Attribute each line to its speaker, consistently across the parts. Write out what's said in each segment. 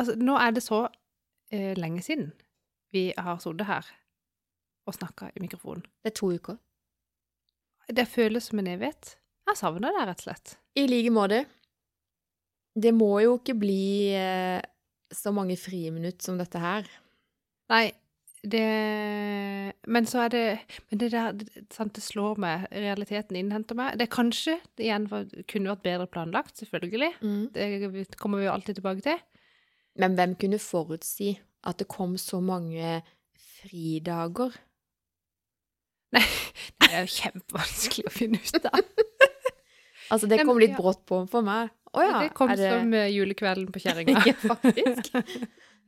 Speaker 1: altså, nå er det så eh, lenge siden vi har sittet her og snakka i mikrofonen.
Speaker 2: Det er to uker.
Speaker 1: Det føles som en evighet. Jeg savner det, rett og slett.
Speaker 2: I like måte. Det må jo ikke bli eh, så mange friminutt som dette her.
Speaker 1: Nei, det Men så er det Men det der det, sant, det slår meg. Realiteten innhenter meg. Det kanskje det igjen kunne vært bedre planlagt, selvfølgelig. Det kommer vi jo alltid tilbake til.
Speaker 2: Men hvem kunne forutsi at det kom så mange fridager?
Speaker 1: Nei, Det er jo kjempevanskelig å finne ut av.
Speaker 2: Altså, det kom litt brått på for meg. Å ja.
Speaker 1: det kom
Speaker 2: det...
Speaker 1: som eh, julekvelden på kjerringa.
Speaker 2: Ja, faktisk.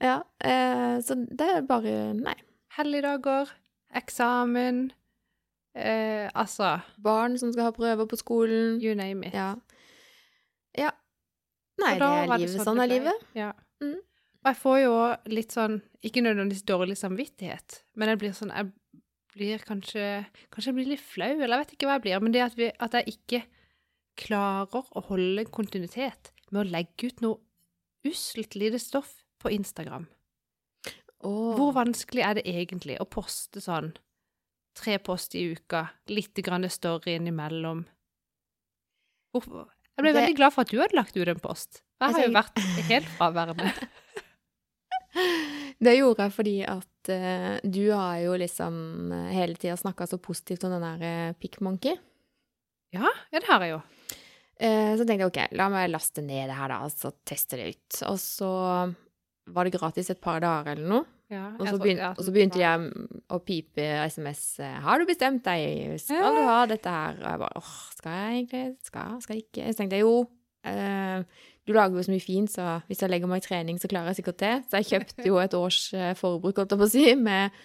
Speaker 2: Ja, eh, så det er bare Nei.
Speaker 1: Helligdager, eksamen eh, Altså,
Speaker 2: Barn som skal ha prøver på skolen.
Speaker 1: you name it.
Speaker 2: Ja. Ja. Nei, det er
Speaker 1: livet. det sånn
Speaker 2: Sånn er livet.
Speaker 1: Ja.
Speaker 2: Mm.
Speaker 1: Og jeg får jo litt sånn Ikke nødvendigvis dårlig samvittighet, men jeg blir sånn Jeg blir kanskje Kanskje jeg blir litt flau, eller jeg vet ikke hva jeg blir. Men det at, vi, at jeg ikke klarer å holde kontinuitet med å legge ut noe usselt lite stoff på Instagram.
Speaker 2: Oh.
Speaker 1: Hvor vanskelig er det egentlig å poste sånn tre post i uka, litt grann story innimellom? Hvorfor? Jeg ble
Speaker 2: Det-
Speaker 1: veldig glad for at du hadde lagt ut en post. Jeg har jo
Speaker 2: Altså,
Speaker 1: vært helt fraværende.
Speaker 2: Det gjorde jeg fordi at uh, du har jo liksom eh, hele tida snakka så positivt om den der uh, Pick
Speaker 1: Ja, ja, det har jeg jo.
Speaker 2: Uh, så tenkte jeg ok, la meg laste ned det her, da, og så teste det ut. Og så var det gratis et par dager eller noe.
Speaker 1: Ja,
Speaker 2: Og så,
Speaker 1: begynte,
Speaker 2: og så begynte jeg å pipe SMS. eh, 'Har du bestemt deg? Skal du ha dette her?' Og jeg bare åh, skal jeg egentlig? Skal, skal jeg ikke? Så tenkte jeg jo eh, Du lager jo så mye fint, så hvis jeg legger meg i trening, så klarer jeg sikkert det. Så jeg kjøpte jo et års eh, forbruk, holdt jeg på å si, med,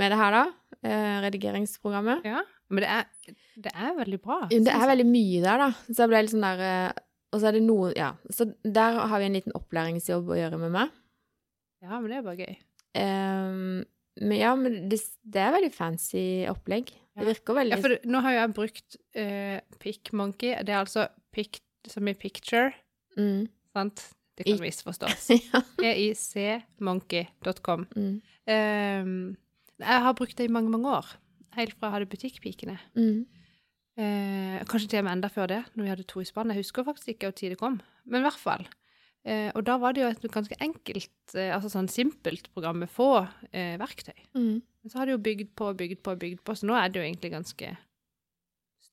Speaker 2: med det her, da. Eh, redigeringsprogrammet.
Speaker 1: Ja, men det er, det er veldig bra.
Speaker 2: Det er veldig mye der, da. Så jeg ble litt sånn der eh, Og så er det noe Ja. Så der har vi en liten opplæringsjobb å gjøre med meg.
Speaker 1: Ja, men det er bare gøy.
Speaker 2: Um, men ja, men det, det er veldig fancy opplegg. Det virker veldig
Speaker 1: Ja, for nå har jeg brukt uh, Pick Monkey. Det er altså pick som i picture,
Speaker 2: mm.
Speaker 1: sant? Det kan misforstås.
Speaker 2: ja.
Speaker 1: PICmonkey.com.
Speaker 2: Mm.
Speaker 1: Um, jeg har brukt det i mange, mange år. Helt fra jeg hadde Butikkpikene.
Speaker 2: Mm.
Speaker 1: Uh, kanskje til og med enda før det, når vi hadde to i spann. Jeg husker faktisk ikke hvor tid det kom, men i hvert fall. Uh, og da var det jo et ganske enkelt, uh, altså sånn simpelt program med få verktøy.
Speaker 2: Mm.
Speaker 1: Men så har det jo bygd på bygd på bygd på, så nå er det jo egentlig ganske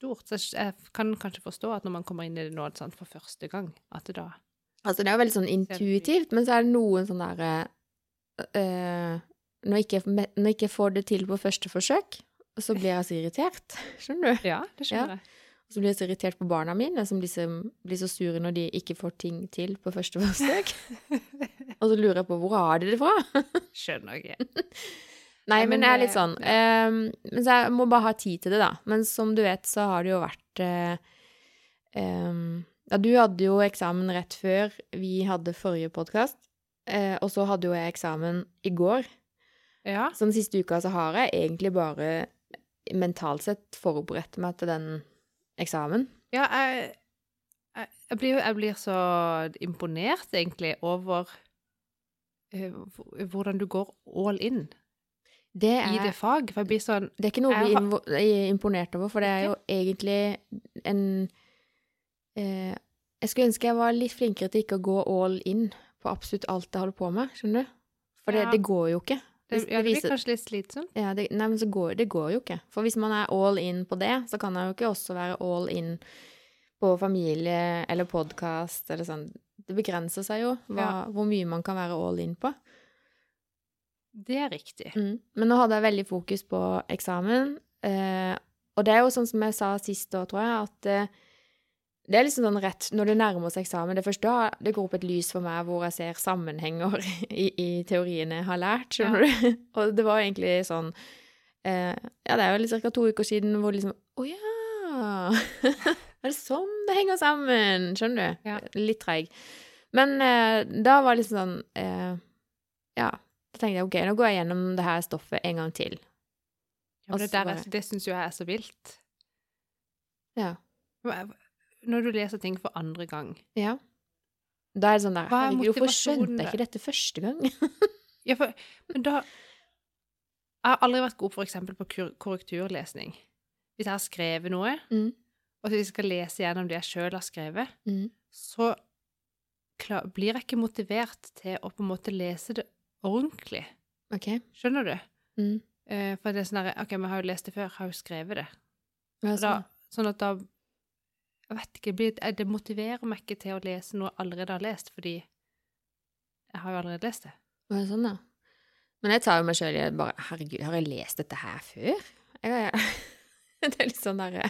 Speaker 1: stort. Så jeg kan kanskje forstå at når man kommer inn i det nå sant, for første gang, at det da
Speaker 2: Altså, det er jo veldig sånn intuitivt, men så er det noen sånn derre øh, når, jeg ikke- når jeg ikke får det til på første forsøk, så blir jeg så irritert. Skjønner du?
Speaker 1: Ja, det skjønner jeg.
Speaker 2: Og så blir jeg så irritert på barna mine, som blir så, blir så sure når de ikke får ting til på første forsøk. Og så lurer jeg på hvor har de det fra?
Speaker 1: Skjønner ikke.
Speaker 2: Nei,
Speaker 1: men
Speaker 2: jeg er litt sånn um, Men så jeg må bare ha tid til det, da. Men som du vet, så har det jo vært eh, ehm, Ja, du hadde jo eksamen rett før vi hadde forrige podkast. uh, og så hadde jo jeg eksamen i går.
Speaker 1: Ja,
Speaker 2: Så den siste uka så har jeg egentlig bare mentalt sett forberedt meg til den eksamen.
Speaker 1: ja jeg, jeg, jeg, blir, jeg blir så imponert, egentlig, over eh, hvordan du går all in
Speaker 2: Det
Speaker 1: i
Speaker 2: er,
Speaker 1: det fag. For jeg blir sånn
Speaker 2: det er ikke noe
Speaker 1: Jeg
Speaker 2: invo- eh, imponert over, for det er jo egentlig en eh, Jeg skulle ønske jeg var litt flinkere til ikke å gå all in på absolutt alt jeg holder på med, skjønner du? For det, det går jo ikke.
Speaker 1: det, ja, det blir kanskje litt slitsomt.
Speaker 2: Ja, det, nei, men så går, det går jo ikke. For hvis man er all in på det, så kan man jo ikke også være all in på familie eller podkast eller sånn. Det begrenser seg jo hva,
Speaker 1: Ja.
Speaker 2: hvor mye man kan være all in på.
Speaker 1: Det er riktig.
Speaker 2: Mm. Men nå hadde jeg veldig fokus på eksamen. Eh, og det er jo sånn som jeg sa sist år, tror jeg, at eh, det er liksom sånn rett når det nærmer seg eksamen Det er først da det går opp et lys for meg hvor jeg ser sammenhenger i, i teoriene jeg har lært, skjønner du? Og det var egentlig sånn eh, Ja, det er jo ca. to uker siden hvor liksom Å ja! er det sånn det henger sammen? Skjønner du?
Speaker 1: Ja.
Speaker 2: Litt treig. Men eh, da var det liksom sånn eh, Ja. Tenkte jeg ok, nå går jeg gjennom det her stoffet en gang til.
Speaker 1: Ja, det der er,
Speaker 2: bare-
Speaker 1: det syns jo jeg er så vilt.
Speaker 2: Ja.
Speaker 1: Når du leser ting for andre gang,
Speaker 2: Ja. Da er det sånn der
Speaker 1: er
Speaker 2: Herregud, hvorfor skjønte jeg ikke dette første gang?
Speaker 1: Ja, for, men da Jeg har aldri vært god for eksempel på korrekturlesning. Hvis jeg har skrevet noe,
Speaker 2: Mm.
Speaker 1: og hvis jeg skal lese gjennom det jeg sjøl har skrevet,
Speaker 2: Mm.
Speaker 1: så blir jeg ikke motivert til å på en måte lese det ordentlig.
Speaker 2: OK.
Speaker 1: Skjønner du?
Speaker 2: Mm.
Speaker 1: Eh, for det er sånn der, OK, men jeg har jo lest det før, jeg har jo skrevet det.
Speaker 2: Ja,
Speaker 1: sånn. da,
Speaker 2: sånn.
Speaker 1: at da Jeg vet ikke, det blir, eh, det motiverer meg ikke til å lese noe jeg allerede har lest, fordi jeg har jo allerede lest det.
Speaker 2: Ja, sånn, ja. Men jeg tar jo meg sjøl i bare Herregud, har jeg lest dette her før? Jeg, det er litt sånn derre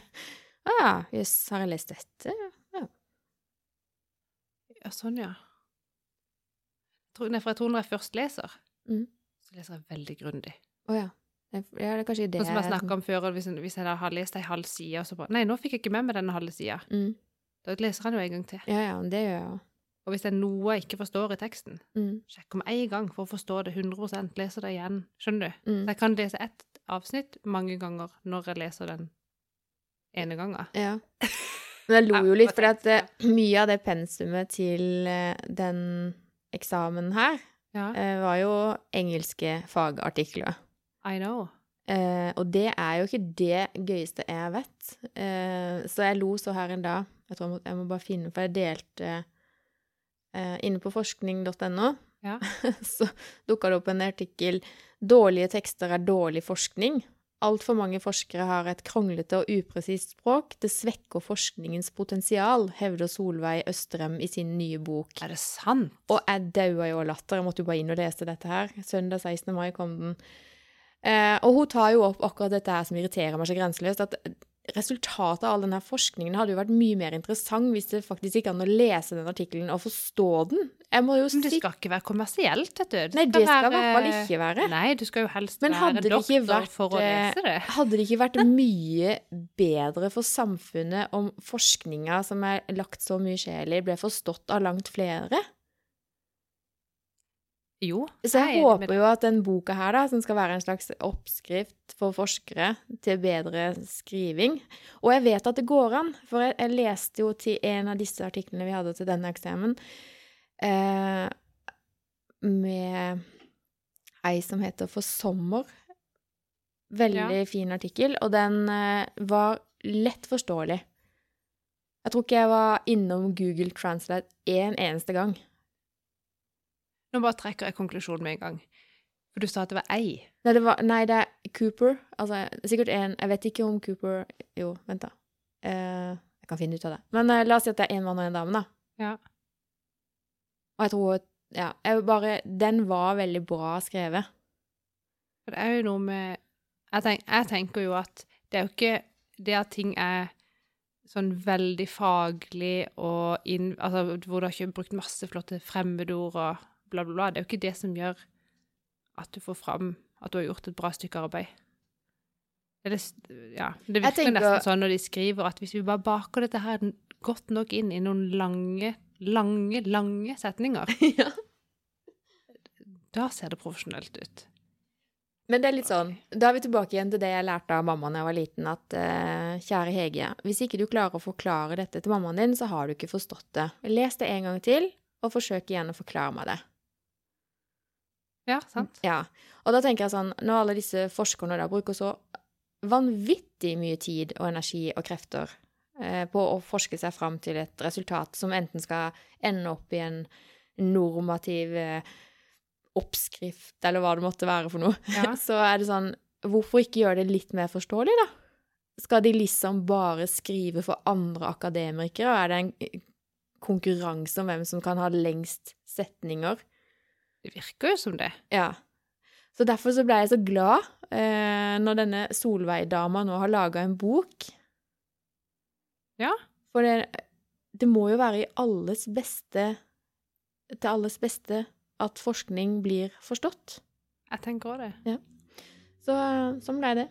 Speaker 2: Å ja, jøss, har jeg lest dette? Ja.
Speaker 1: Ja, sånn, ja. Jeg for jeg tror når jeg først leser,
Speaker 2: Mm.
Speaker 1: så leser jeg veldig grundig.
Speaker 2: Å ja. Ja, det er kanskje det
Speaker 1: som jeg snakka om før, hvis, hvis jeg har lest ei halv side, og så bare Nei, nå fikk jeg ikke med meg denne halve sida.
Speaker 2: Mm.
Speaker 1: Da leser den jo en gang til.
Speaker 2: Ja, ja, det gjør jeg òg.
Speaker 1: Og hvis det er noe jeg ikke forstår i teksten,
Speaker 2: Mm.
Speaker 1: sjekk om en gang for å forstå det 100 leser det igjen. Skjønner du?
Speaker 2: Mm.
Speaker 1: Så jeg kan lese ett avsnitt mange ganger når jeg leser den ene gangen.
Speaker 2: Ja. Men jeg lo jo litt, for eh, mye av det pensumet til eh, den eksamen her
Speaker 1: Ja,
Speaker 2: eh, var jo engelske fagartikler.
Speaker 1: I know.
Speaker 2: Eh, og det er jo ikke det gøyeste jeg vet. Eh, så jeg lo så her en dag. Jeg tror jeg må, jeg må bare finne For jeg delte eh, inne på forskning.no.
Speaker 1: Ja.
Speaker 2: så dukka det opp en artikkel 'Dårlige tekster er dårlig forskning'. Altfor mange forskere har et kronglete og upresist språk. Det svekker forskningens potensial, hevder Solveig Østrem i sin nye bok.
Speaker 1: Er det sant?
Speaker 2: Og jeg daua jo av latter. Jeg måtte jo bare inn og lese dette her. Søndag 16. mai kom den. Eh, og hun tar jo opp akkurat dette her som irriterer meg så grenseløst. At resultatet av all denne forskningen hadde jo vært mye mer interessant hvis det faktisk gikk an å lese den artikkelen og forstå den. Jeg må jo
Speaker 1: Men det skal ikke være kommersielt, vet du.
Speaker 2: Nei, det skal i hvert fall ikke være.
Speaker 1: Nei, du skal jo helst
Speaker 2: Men
Speaker 1: være doktor
Speaker 2: vært,
Speaker 1: for å
Speaker 2: eh,
Speaker 1: lese det.
Speaker 2: Hadde det ikke vært mye bedre for samfunnet om forskninga som er lagt så mye sjel i, ble forstått av langt flere?
Speaker 1: Jo.
Speaker 2: Så jeg
Speaker 1: med
Speaker 2: håper jo at den boka her, da, som skal være en slags oppskrift for forskere til bedre skriving Og jeg vet at det går an, for jeg, jeg leste jo til en av disse artiklene vi hadde til denne eksamen, eh, med ei som heter For sommer. Veldig fin artikkel, og den eh, var lett forståelig. Jeg tror ikke jeg var innom Google Translate én eneste gang.
Speaker 1: Nå bare trekker jeg konklusjonen med en gang. For du sa at det var ei.
Speaker 2: Nei, det, var, nei, det er Cooper. Altså, sikkert en Jeg vet ikke om Cooper Jo, vent, da. Eh, jeg kan finne ut av det. Men eh, la oss si at det er en mann og en dame, da.
Speaker 1: Ja.
Speaker 2: Og jeg tror Ja, jeg bare Den var veldig bra skrevet.
Speaker 1: For det er jo noe med jeg, tenk, jeg tenker jo at det er jo ikke det at ting er sånn veldig faglig og inn, altså, hvor du har ikke brukt masse flotte fremmedord og bla, bla, bla. Det er jo ikke det som gjør at du får fram at du har gjort et bra stykke arbeid. Det, er ja, det virker
Speaker 2: tenker-
Speaker 1: nesten sånn når de skriver at hvis vi bare baker dette her godt nok inn i noen lange, lange, lange setninger,
Speaker 2: ja.
Speaker 1: da ser det profesjonelt ut.
Speaker 2: Men det er litt sånn Da er vi tilbake igjen til det jeg lærte av mamma da jeg var liten, at uh, kjære Hege, hvis ikke du klarer å forklare dette til mammaen din, så har du ikke forstått det. Les det en gang til, og forsøk igjen å forklare meg det.
Speaker 1: Ja, sant?
Speaker 2: Ja, og da tenker jeg sånn, når alle disse forskerne da bruker så vanvittig mye tid og energi og krefter eh, på å forske seg fram til et resultat som enten skal ende opp i en normativ eh, oppskrift, eller hva det måtte være for noe,
Speaker 1: Ja.
Speaker 2: så er det sånn, hvorfor ikke gjøre det litt mer forståelig da? Skal de liksom bare skrive for andre akademikere, og er det en konkurranse om hvem som kan ha lengst setninger?
Speaker 1: Det virker jo som det.
Speaker 2: Ja. Så derfor så ble jeg så glad eh, når denne Solveig-dama nå har laga en bok.
Speaker 1: Ja.
Speaker 2: For det, det må jo være i alles beste Til alles beste at forskning blir forstått.
Speaker 1: Jeg tenker òg det.
Speaker 2: Så sånn ble det.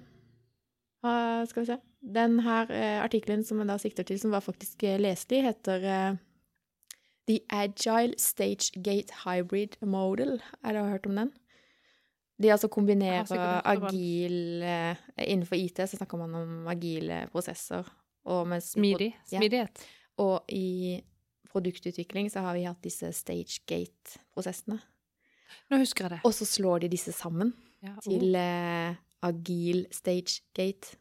Speaker 2: Uh, skal vi se. Den her uh, artikkelen som jeg da sikter til, som var faktisk eh, leselig, heter eh, The Agile Stage Gate Hybrid Model. Er det hørt om den? De altså kombinerer agil eh, Innenfor IT så snakker man om agile prosesser. Og mens,
Speaker 1: Smidig.
Speaker 2: Ja. Og i produktutvikling så har vi hatt disse stage gate-prosessene.
Speaker 1: Nå husker jeg det.
Speaker 2: Og så slår de disse sammen
Speaker 1: Ja, oh.
Speaker 2: til eh, Agil Stagegate.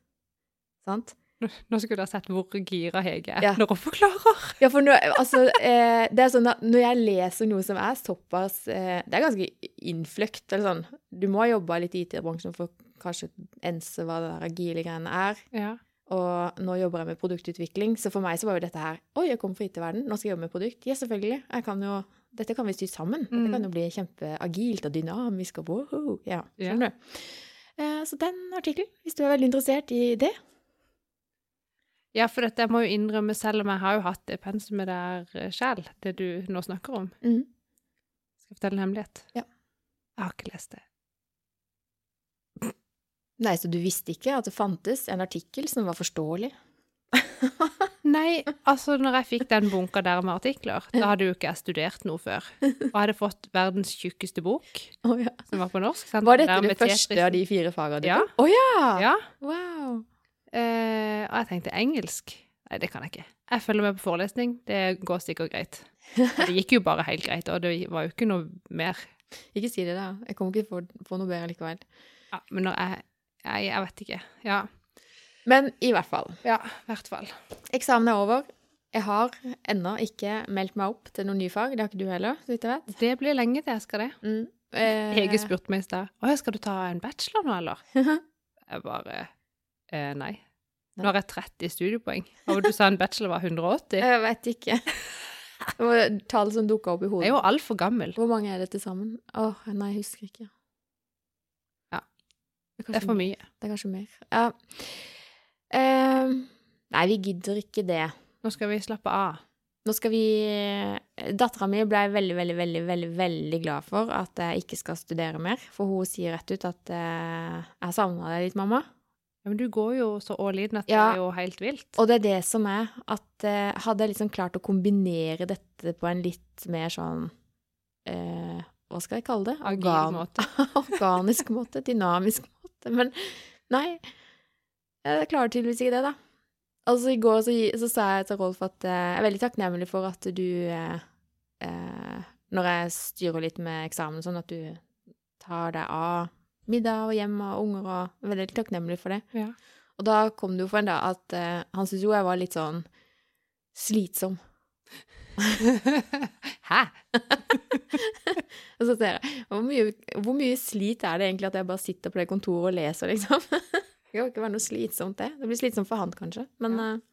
Speaker 2: Sant?
Speaker 1: Nå, skulle du ha sett hvor gira Hege er
Speaker 2: Ja.
Speaker 1: når hun forklarer.
Speaker 2: Ja, for nå, altså, eh, det er sånn at når jeg leser noe som er såpass eh, Det er ganske innfløkt. Eller sånn. Du må ha jobba litt i IT-bransjen for kanskje ense hva det der agile greiene er.
Speaker 1: Ja.
Speaker 2: Og nå jobber jeg med produktutvikling, så for meg så var jo dette her Oi, jeg kom fra IT-verden, nå skal jeg jobbe med produkt. Ja, selvfølgelig. Jeg kan jo, dette kan vi sy sammen. Dette
Speaker 1: det
Speaker 2: kan jo bli kjempeagilt og dynamisk og woho. Ja,
Speaker 1: Ja.
Speaker 2: skjønner du. Eh, så den artikkelen, hvis du er veldig interessert i det
Speaker 1: ja, for dette jeg må jo innrømme, selv om jeg har jo hatt det pensumet der sjøl, det du nå snakker om.
Speaker 2: Mm.
Speaker 1: Skal jeg fortelle en hemmelighet?
Speaker 2: Ja.
Speaker 1: Jeg har ikke lest det.
Speaker 2: Nei, så du visste ikke at det fantes en artikkel som var forståelig?
Speaker 1: Nei, altså når jeg fikk den bunka der med artikler, da hadde jo ikke jeg studert noe før. Og hadde fått verdens tjukkeste bok,
Speaker 2: oh, ja.
Speaker 1: som var på norsk. sant?
Speaker 2: Var dette det første av de fire fagene du
Speaker 1: Ja.
Speaker 2: Å ja!
Speaker 1: Ja.
Speaker 2: Wow.
Speaker 1: Eh, og jeg tenkte engelsk. Nei, det kan jeg ikke. Jeg følger med på forelesning. Det går sikkert greit. Det gikk jo bare helt greit, og det var jo ikke noe mer.
Speaker 2: Ikke si det, da. Jeg kommer ikke til å få- noe bedre likevel.
Speaker 1: Ja, men når jeg Jeg, jeg vet ikke. Ja.
Speaker 2: Men i hvert fall.
Speaker 1: Ja, i hvert fall.
Speaker 2: Eksamen er over. Jeg har ennå ikke meldt meg opp til noen nye fag. Det har ikke du heller, så vidt jeg vet.
Speaker 1: Det blir lenge til jeg skal det.
Speaker 2: Mm. Eh,
Speaker 1: Hege spurte meg i stad Å skal du ta en bachelor nå, eller? Jeg bare eh, Nei. Nå har jeg 30 studiepoeng. Og du sa en bachelor var 180.
Speaker 2: Jeg vet ikke. Det var tall som dukka opp i
Speaker 1: Jeg
Speaker 2: hodet.
Speaker 1: er jo altfor gammel.
Speaker 2: Hvor mange er det til sammen? Åh, nei, jeg husker ikke.
Speaker 1: Ja.
Speaker 2: Det
Speaker 1: Det er for mye.
Speaker 2: Det er kanskje mer. Ja. Uh, nei, vi gidder ikke det.
Speaker 1: Nå skal vi slappe av.
Speaker 2: Nå skal vi Dattera mi ble veldig, veldig, veldig, veldig veldig glad for at jeg ikke skal studere mer. For hun sier rett ut at uh, 'jeg savna deg litt, mamma'.
Speaker 1: Men du går jo så all in at
Speaker 2: Ja.
Speaker 1: det er jo helt vilt.
Speaker 2: Og det er det som er at eh, hadde jeg liksom klart å kombinere dette på en litt mer sånn eh, Hva skal jeg kalle det? Organ-
Speaker 1: måte.
Speaker 2: Organisk måte. Dynamisk måte. Men nei, jeg klarer tydeligvis ikke det, da. Altså, i går så, så sa jeg til Rolf at eh, jeg er veldig takknemlig for at du eh, eh, Når jeg styrer litt med eksamen, sånn at du tar deg av middag og hjem og unger og jeg Veldig takknemlig for det.
Speaker 1: Ja.
Speaker 2: Og da kom det jo for en dag at uh, han syntes jo jeg var litt sånn slitsom.
Speaker 1: Hæ?
Speaker 2: Og så ser jeg hvor mye, hvor mye slit er det egentlig at jeg bare sitter på det kontoret og leser, liksom? Det kan jo ikke være noe slitsomt, det. Det blir slitsomt for han, kanskje. Men
Speaker 1: Ja.
Speaker 2: uh,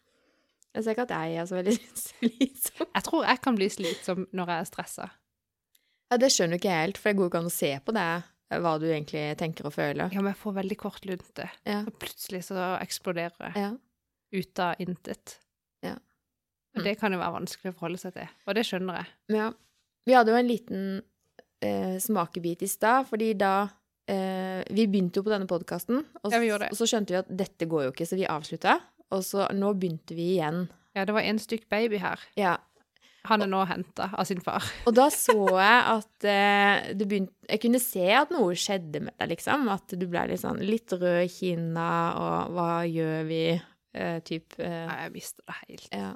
Speaker 2: jeg ser ikke at jeg er så veldig slitsom.
Speaker 1: Jeg tror jeg kan bli slitsom når jeg er stressa.
Speaker 2: Ja, det skjønner ikke jeg helt, for det går jo ikke an å se på det hva du egentlig tenker og føler.
Speaker 1: Ja, men jeg får veldig kort lunte.
Speaker 2: Ja.
Speaker 1: Og plutselig så eksploderer jeg
Speaker 2: Ja.
Speaker 1: ut av intet.
Speaker 2: Ja.
Speaker 1: Og det kan jo være vanskelig å forholde seg til. Og det skjønner jeg.
Speaker 2: Ja. Vi hadde jo en liten eh, smakebit i stad, fordi da eh, Vi begynte jo på denne podkasten, og,
Speaker 1: Ja,
Speaker 2: og så skjønte vi at dette går jo ikke, så vi avslutta. Og så nå begynte vi igjen.
Speaker 1: Ja, det var en stykk baby her.
Speaker 2: Ja.
Speaker 1: Han er nå henta av sin far.
Speaker 2: Og da så jeg at eh, du begynte Jeg kunne se at noe skjedde med deg, liksom. At du ble litt sånn litt rød i kinna, og hva gjør vi? Eh, typ eh,
Speaker 1: Nei, jeg mister det helt.
Speaker 2: Ja.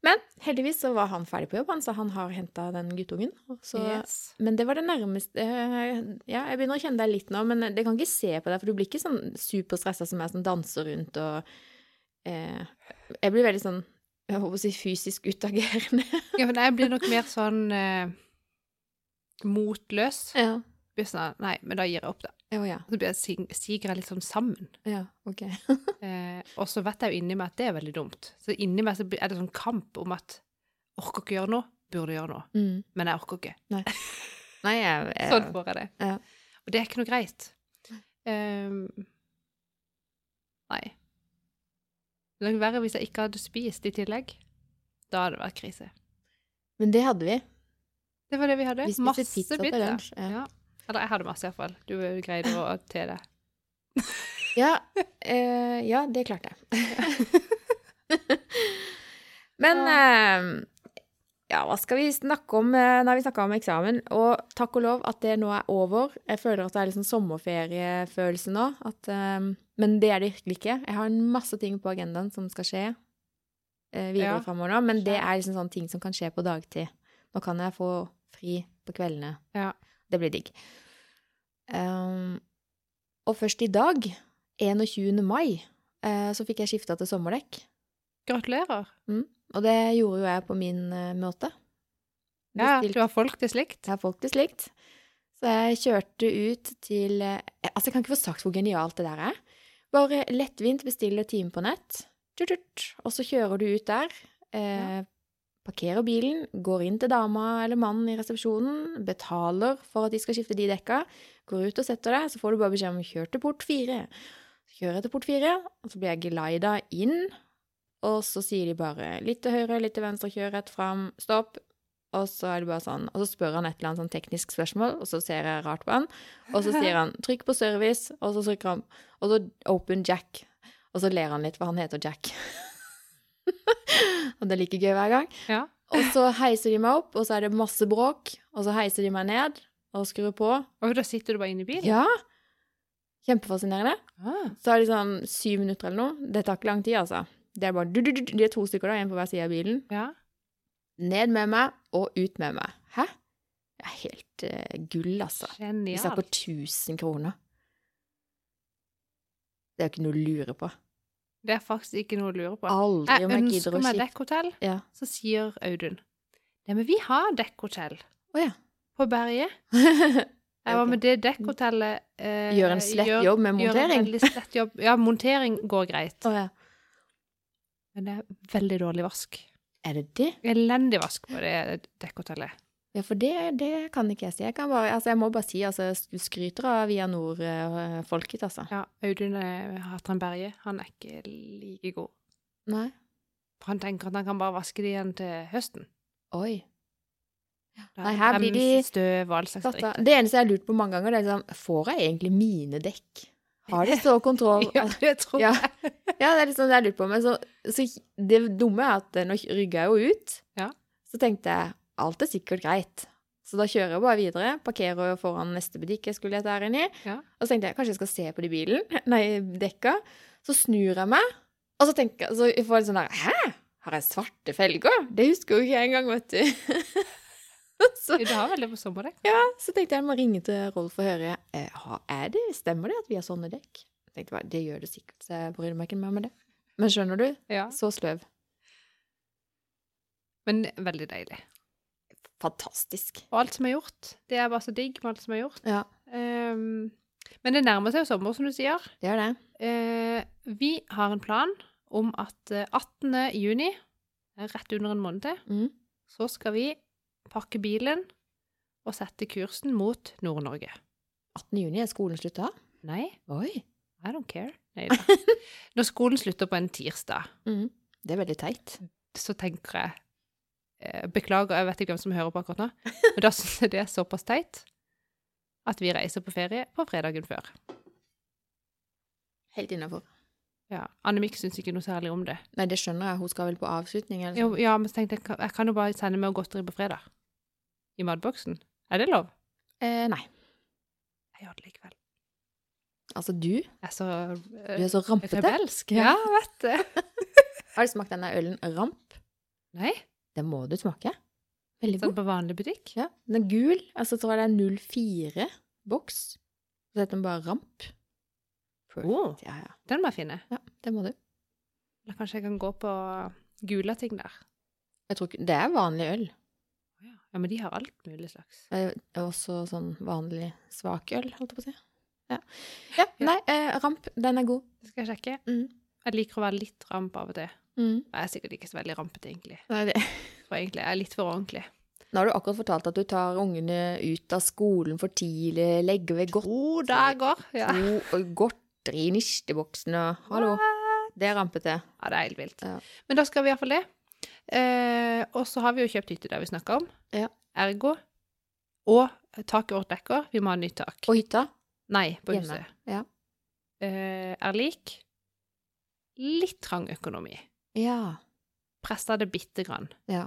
Speaker 2: Men heldigvis så var han ferdig på jobb, han, så han har henta den guttungen. Så,
Speaker 1: Yes.
Speaker 2: Men det var det nærmeste eh, Ja, jeg begynner å kjenne deg litt nå, men det kan ikke se på deg, for du blir ikke sånn superstressa som jeg som danser rundt og eh, Jeg blir veldig sånn jeg håper å si fysisk utagerende.
Speaker 1: Ja, for jeg blir nok mer sånn eh, motløs.
Speaker 2: ja.
Speaker 1: Blir sånn, Nei, men da gir jeg opp, da.
Speaker 2: Å ja.
Speaker 1: Så blir jeg sig- siger jeg litt sånn sammen.
Speaker 2: Ja, ok.
Speaker 1: Eh, og så vet jeg jo inni meg at det er veldig dumt. Så inni meg så er det sånn kamp om at orker ikke gjøre noe, burde gjøre noe.
Speaker 2: Mm.
Speaker 1: Men jeg orker ikke.
Speaker 2: Nei, jeg, jeg
Speaker 1: Sånn får jeg det.
Speaker 2: Ja.
Speaker 1: Og det er ikke noe greit. Um, nei. Det er nok verre hvis jeg ikke hadde spist i tillegg. Da hadde det vært krise.
Speaker 2: Men det hadde vi.
Speaker 1: Det var det vi hadde.
Speaker 2: Vi
Speaker 1: masse
Speaker 2: pizza
Speaker 1: pizza.
Speaker 2: ja.
Speaker 1: Ja. Eller jeg hadde masse, iallfall. Du greide å te det.
Speaker 2: Ja, eh, ja det klarte jeg. Men eh, ja, hva skal vi snakke om? Eh, Nå har vi snakka om eksamen, og takk og lov at det nå er over. Jeg føler at det er liksom sommerferiefølelse nå. At, eh, men det er det virkelig ikke. Jeg har en masse ting på agendaen som skal skje. eh, videre
Speaker 1: Ja.
Speaker 2: framover nå, men det er liksom sånne ting som kan skje på dagtid. Nå kan jeg få fri på kveldene.
Speaker 1: Ja.
Speaker 2: Det blir digg. Um, og først i dag, 21. mai, eh, så fikk jeg skifta til sommerdekk.
Speaker 1: Gratulerer.
Speaker 2: Og det gjorde jo jeg på min uh, måte.
Speaker 1: Ja, du har folk til slikt.
Speaker 2: Jeg har folk til slikt. Så jeg kjørte ut til eh, Altså, jeg kan ikke få sagt hvor genialt det der er. Bare lettvint bestille time på nett, og så kjører du ut der. Eh, Parkerer bilen, går inn til dama eller mannen i resepsjonen, betaler for at de skal skifte de dekka, går ut og setter deg, så får du bare beskjed om 'kjør til port fire'. Så kjører jeg til port fire, og så blir jeg glida inn, og så sier de bare 'litt til høyre, litt til venstre, kjør rett fram, stopp'. Og så er det bare sånn, og så spør han et eller annet sånn teknisk spørsmål, og så ser jeg rart på han. Og så sier han 'trykk på service', og så trykker han Og så 'open Jack'. Og så ler han litt, for han heter Jack. og det er like gøy hver gang.
Speaker 1: Ja.
Speaker 2: Og så heiser de meg opp, og så er det masse bråk. Og så heiser de meg ned og skrur på.
Speaker 1: Og da sitter du bare inne i bilen?
Speaker 2: Ja! Kjempefascinerende.
Speaker 1: Ah.
Speaker 2: Så er det sånn syv minutter eller noe. Det tar ikke lang tid, altså. Det er bare du, du, du, De er to stykker, da, en på hver side av bilen.
Speaker 1: Ja.
Speaker 2: Ned med meg og ut med meg. Hæ? Det er helt uh, gull, altså. Vi snakker
Speaker 1: Genialt.
Speaker 2: 1000 kroner. Det er jo ikke noe å lure på.
Speaker 1: Det er faktisk ikke noe å lure på.
Speaker 2: Aldri
Speaker 1: Jeg
Speaker 2: om jeg
Speaker 1: ønsker meg dekkhotell,
Speaker 2: Ja.
Speaker 1: så sier Audun Nei, men vi har dekkhotell
Speaker 2: oh, ja.
Speaker 1: på berget. Jeg var med det dekkhotellet eh,
Speaker 2: Gjør en slett
Speaker 1: gjør-
Speaker 2: jobb med
Speaker 1: Gjør en
Speaker 2: montering.
Speaker 1: slett jobb. Ja, montering går greit,
Speaker 2: Oh, ja.
Speaker 1: men det er veldig dårlig vask.
Speaker 2: Er det det?
Speaker 1: Elendig vask på det dekkhotellet.
Speaker 2: Ja, for det, det kan ikke jeg si. Jeg, kan bare, altså, jeg må bare si altså, du skryter av Via Nord-folket, altså.
Speaker 1: Ja, Audun eh, Hatran Berge, han er ikke like god.
Speaker 2: Nei.
Speaker 1: For han tenker at han kan bare vaske det igjen til høsten.
Speaker 2: Oi.
Speaker 1: Da
Speaker 2: Nei,
Speaker 1: er
Speaker 2: her blir de
Speaker 1: Støv og all slags dritt.
Speaker 2: det eneste jeg har lurt på mange ganger, det er liksom Får jeg egentlig mine dekk? Har de så kontroll?
Speaker 1: Ja, det tror jeg.
Speaker 2: Ja, det er liksom det jeg lurer på. Men så, så det dumme er at nå rygga jeg jo ut.
Speaker 1: Ja.
Speaker 2: Så tenkte jeg alt er sikkert greit. Så da kjører jeg bare videre, parkerer foran neste butikk jeg skulle lete her inn i.
Speaker 1: Ja.
Speaker 2: Og så tenkte jeg kanskje jeg skal se på de bilen, nei, dekka. Så snur jeg meg, og så tenker så jeg får en sånn der Hæ? Har jeg svarte felger? Det husker jo ikke jeg engang, vet du. så,
Speaker 1: Du har vel det på sommerdekk?
Speaker 2: ja, så tenkte jeg jeg må ringe til Rolf og høre eh, er det, Stemmer det at vi har sånne dekk? Jeg tenkte bare, Det gjør det sikkert, så jeg bryr meg ikke mer med det. Men skjønner du?
Speaker 1: Ja.
Speaker 2: Så sløv.
Speaker 1: Men veldig deilig.
Speaker 2: Fantastisk.
Speaker 1: Og alt som er gjort. Det er bare så digg med alt som er gjort.
Speaker 2: Ja,
Speaker 1: Um, men det nærmer seg jo sommer, som du sier.
Speaker 2: det er det.
Speaker 1: Uh, vi har en plan om at eh, 18. juni, eh, rett under en måned til,
Speaker 2: Mm.
Speaker 1: så skal vi pakke bilen og sette kursen mot Nord-Norge.
Speaker 2: 18. juni er skolen slutta?
Speaker 1: Nei,
Speaker 2: Oi.
Speaker 1: I don't care. Neida. Når skolen slutter på en tirsdag,
Speaker 2: Mm. Det er veldig teit.
Speaker 1: så tenker jeg eh, Beklager, jeg vet ikke hvem som hører på akkurat nå, men da syns jeg det er såpass teit at vi reiser på ferie på fredagen før.
Speaker 2: Helt innafor.
Speaker 1: Ja, Annemik syns ikke noe særlig om det.
Speaker 2: Nei, det skjønner jeg. Hun skal vel på avslutning? Eller
Speaker 1: Jo,
Speaker 2: sånn.
Speaker 1: ja, men så tenkte jeg, jeg kan jo bare sende med godteri på fredag. I matboksen. Er det lov?
Speaker 2: Eh, nei.
Speaker 1: Jeg gjør det likevel.
Speaker 2: Altså, du?
Speaker 1: Er så uh,
Speaker 2: Du er så rampete.
Speaker 1: rebelsk.
Speaker 2: Ja.
Speaker 1: Vet du.
Speaker 2: Har du smakt denne ølen Ramp?
Speaker 1: Nei,
Speaker 2: Den må du smake. Veldig god.
Speaker 1: sånn på vanlig butikk.
Speaker 2: Ja, Den er gul. Altså, tror jeg det er 04-boks. Så heter den bare Ramp.
Speaker 1: Oh,
Speaker 2: Ja, ja.
Speaker 1: Den må jeg finne.
Speaker 2: ja, det må du.
Speaker 1: Eller kanskje jeg kan gå på gula ting der.
Speaker 2: Jeg tror ikke, Det er vanlig øl.
Speaker 1: Ja, men de har alt mulig slags.
Speaker 2: Er også sånn vanlig svakøl, holdt jeg på å si. Ja, ja nei, eh, Ramp, den er god.
Speaker 1: Det skal jeg sjekke.
Speaker 2: Mm.
Speaker 1: Jeg liker å være litt ramp av og til.
Speaker 2: Mm.
Speaker 1: Jeg er sikkert ikke så veldig rampete, egentlig.
Speaker 2: Nei, det.
Speaker 1: For egentlig jeg er litt for ordentlig.
Speaker 2: Nå har du akkurat fortalt at du tar ungene ut av skolen for tidlig, legger ved godt,
Speaker 1: To dager! Ja.
Speaker 2: og godteri i nisteboksen og Hallo. Det er rampete.
Speaker 1: ja, det er helt vilt.
Speaker 2: Ja.
Speaker 1: Men da skal vi iallfall det. Eh, og så har vi jo kjøpt hytte der vi snakka om.
Speaker 2: Ja.
Speaker 1: Ergo. Og taket vårt dekker. Vi må ha nytt tak.
Speaker 2: Og hytta?
Speaker 1: Nei, på
Speaker 2: Hjemme.
Speaker 1: huset.
Speaker 2: Ja.
Speaker 1: Eh, er lik. Litt trang økonomi.
Speaker 2: Ja.
Speaker 1: Pressa det bitte grann.
Speaker 2: Ja.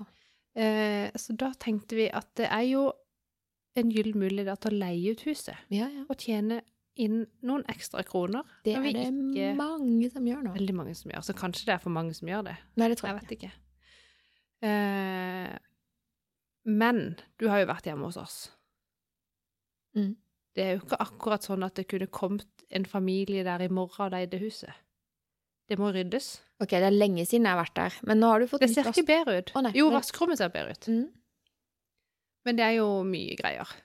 Speaker 1: Eh, så da tenkte vi at det er jo en gyllen mulighet til å leie ut huset.
Speaker 2: Ja, ja.
Speaker 1: Og tjene inn noen ekstra kroner.
Speaker 2: Det er det
Speaker 1: ikke-
Speaker 2: mange som gjør nå.
Speaker 1: Veldig mange som gjør. Så kanskje det er for mange som gjør det.
Speaker 2: Nei, det tror
Speaker 1: Jeg
Speaker 2: jeg
Speaker 1: vet ikke. Eh, men du har jo vært hjemme hos oss.
Speaker 2: Mm.
Speaker 1: Det er jo ikke akkurat sånn at det kunne kommet en familie der i morgen og leide huset. Det må ryddes.
Speaker 2: Ok, det er lenge siden jeg har vært der, men nå har du fått
Speaker 1: Det ser ikke bedre ut.
Speaker 2: Oh, nei,
Speaker 1: jo, vaskerommet ser bedre ut.
Speaker 2: Mm.
Speaker 1: Men det er jo mye greier.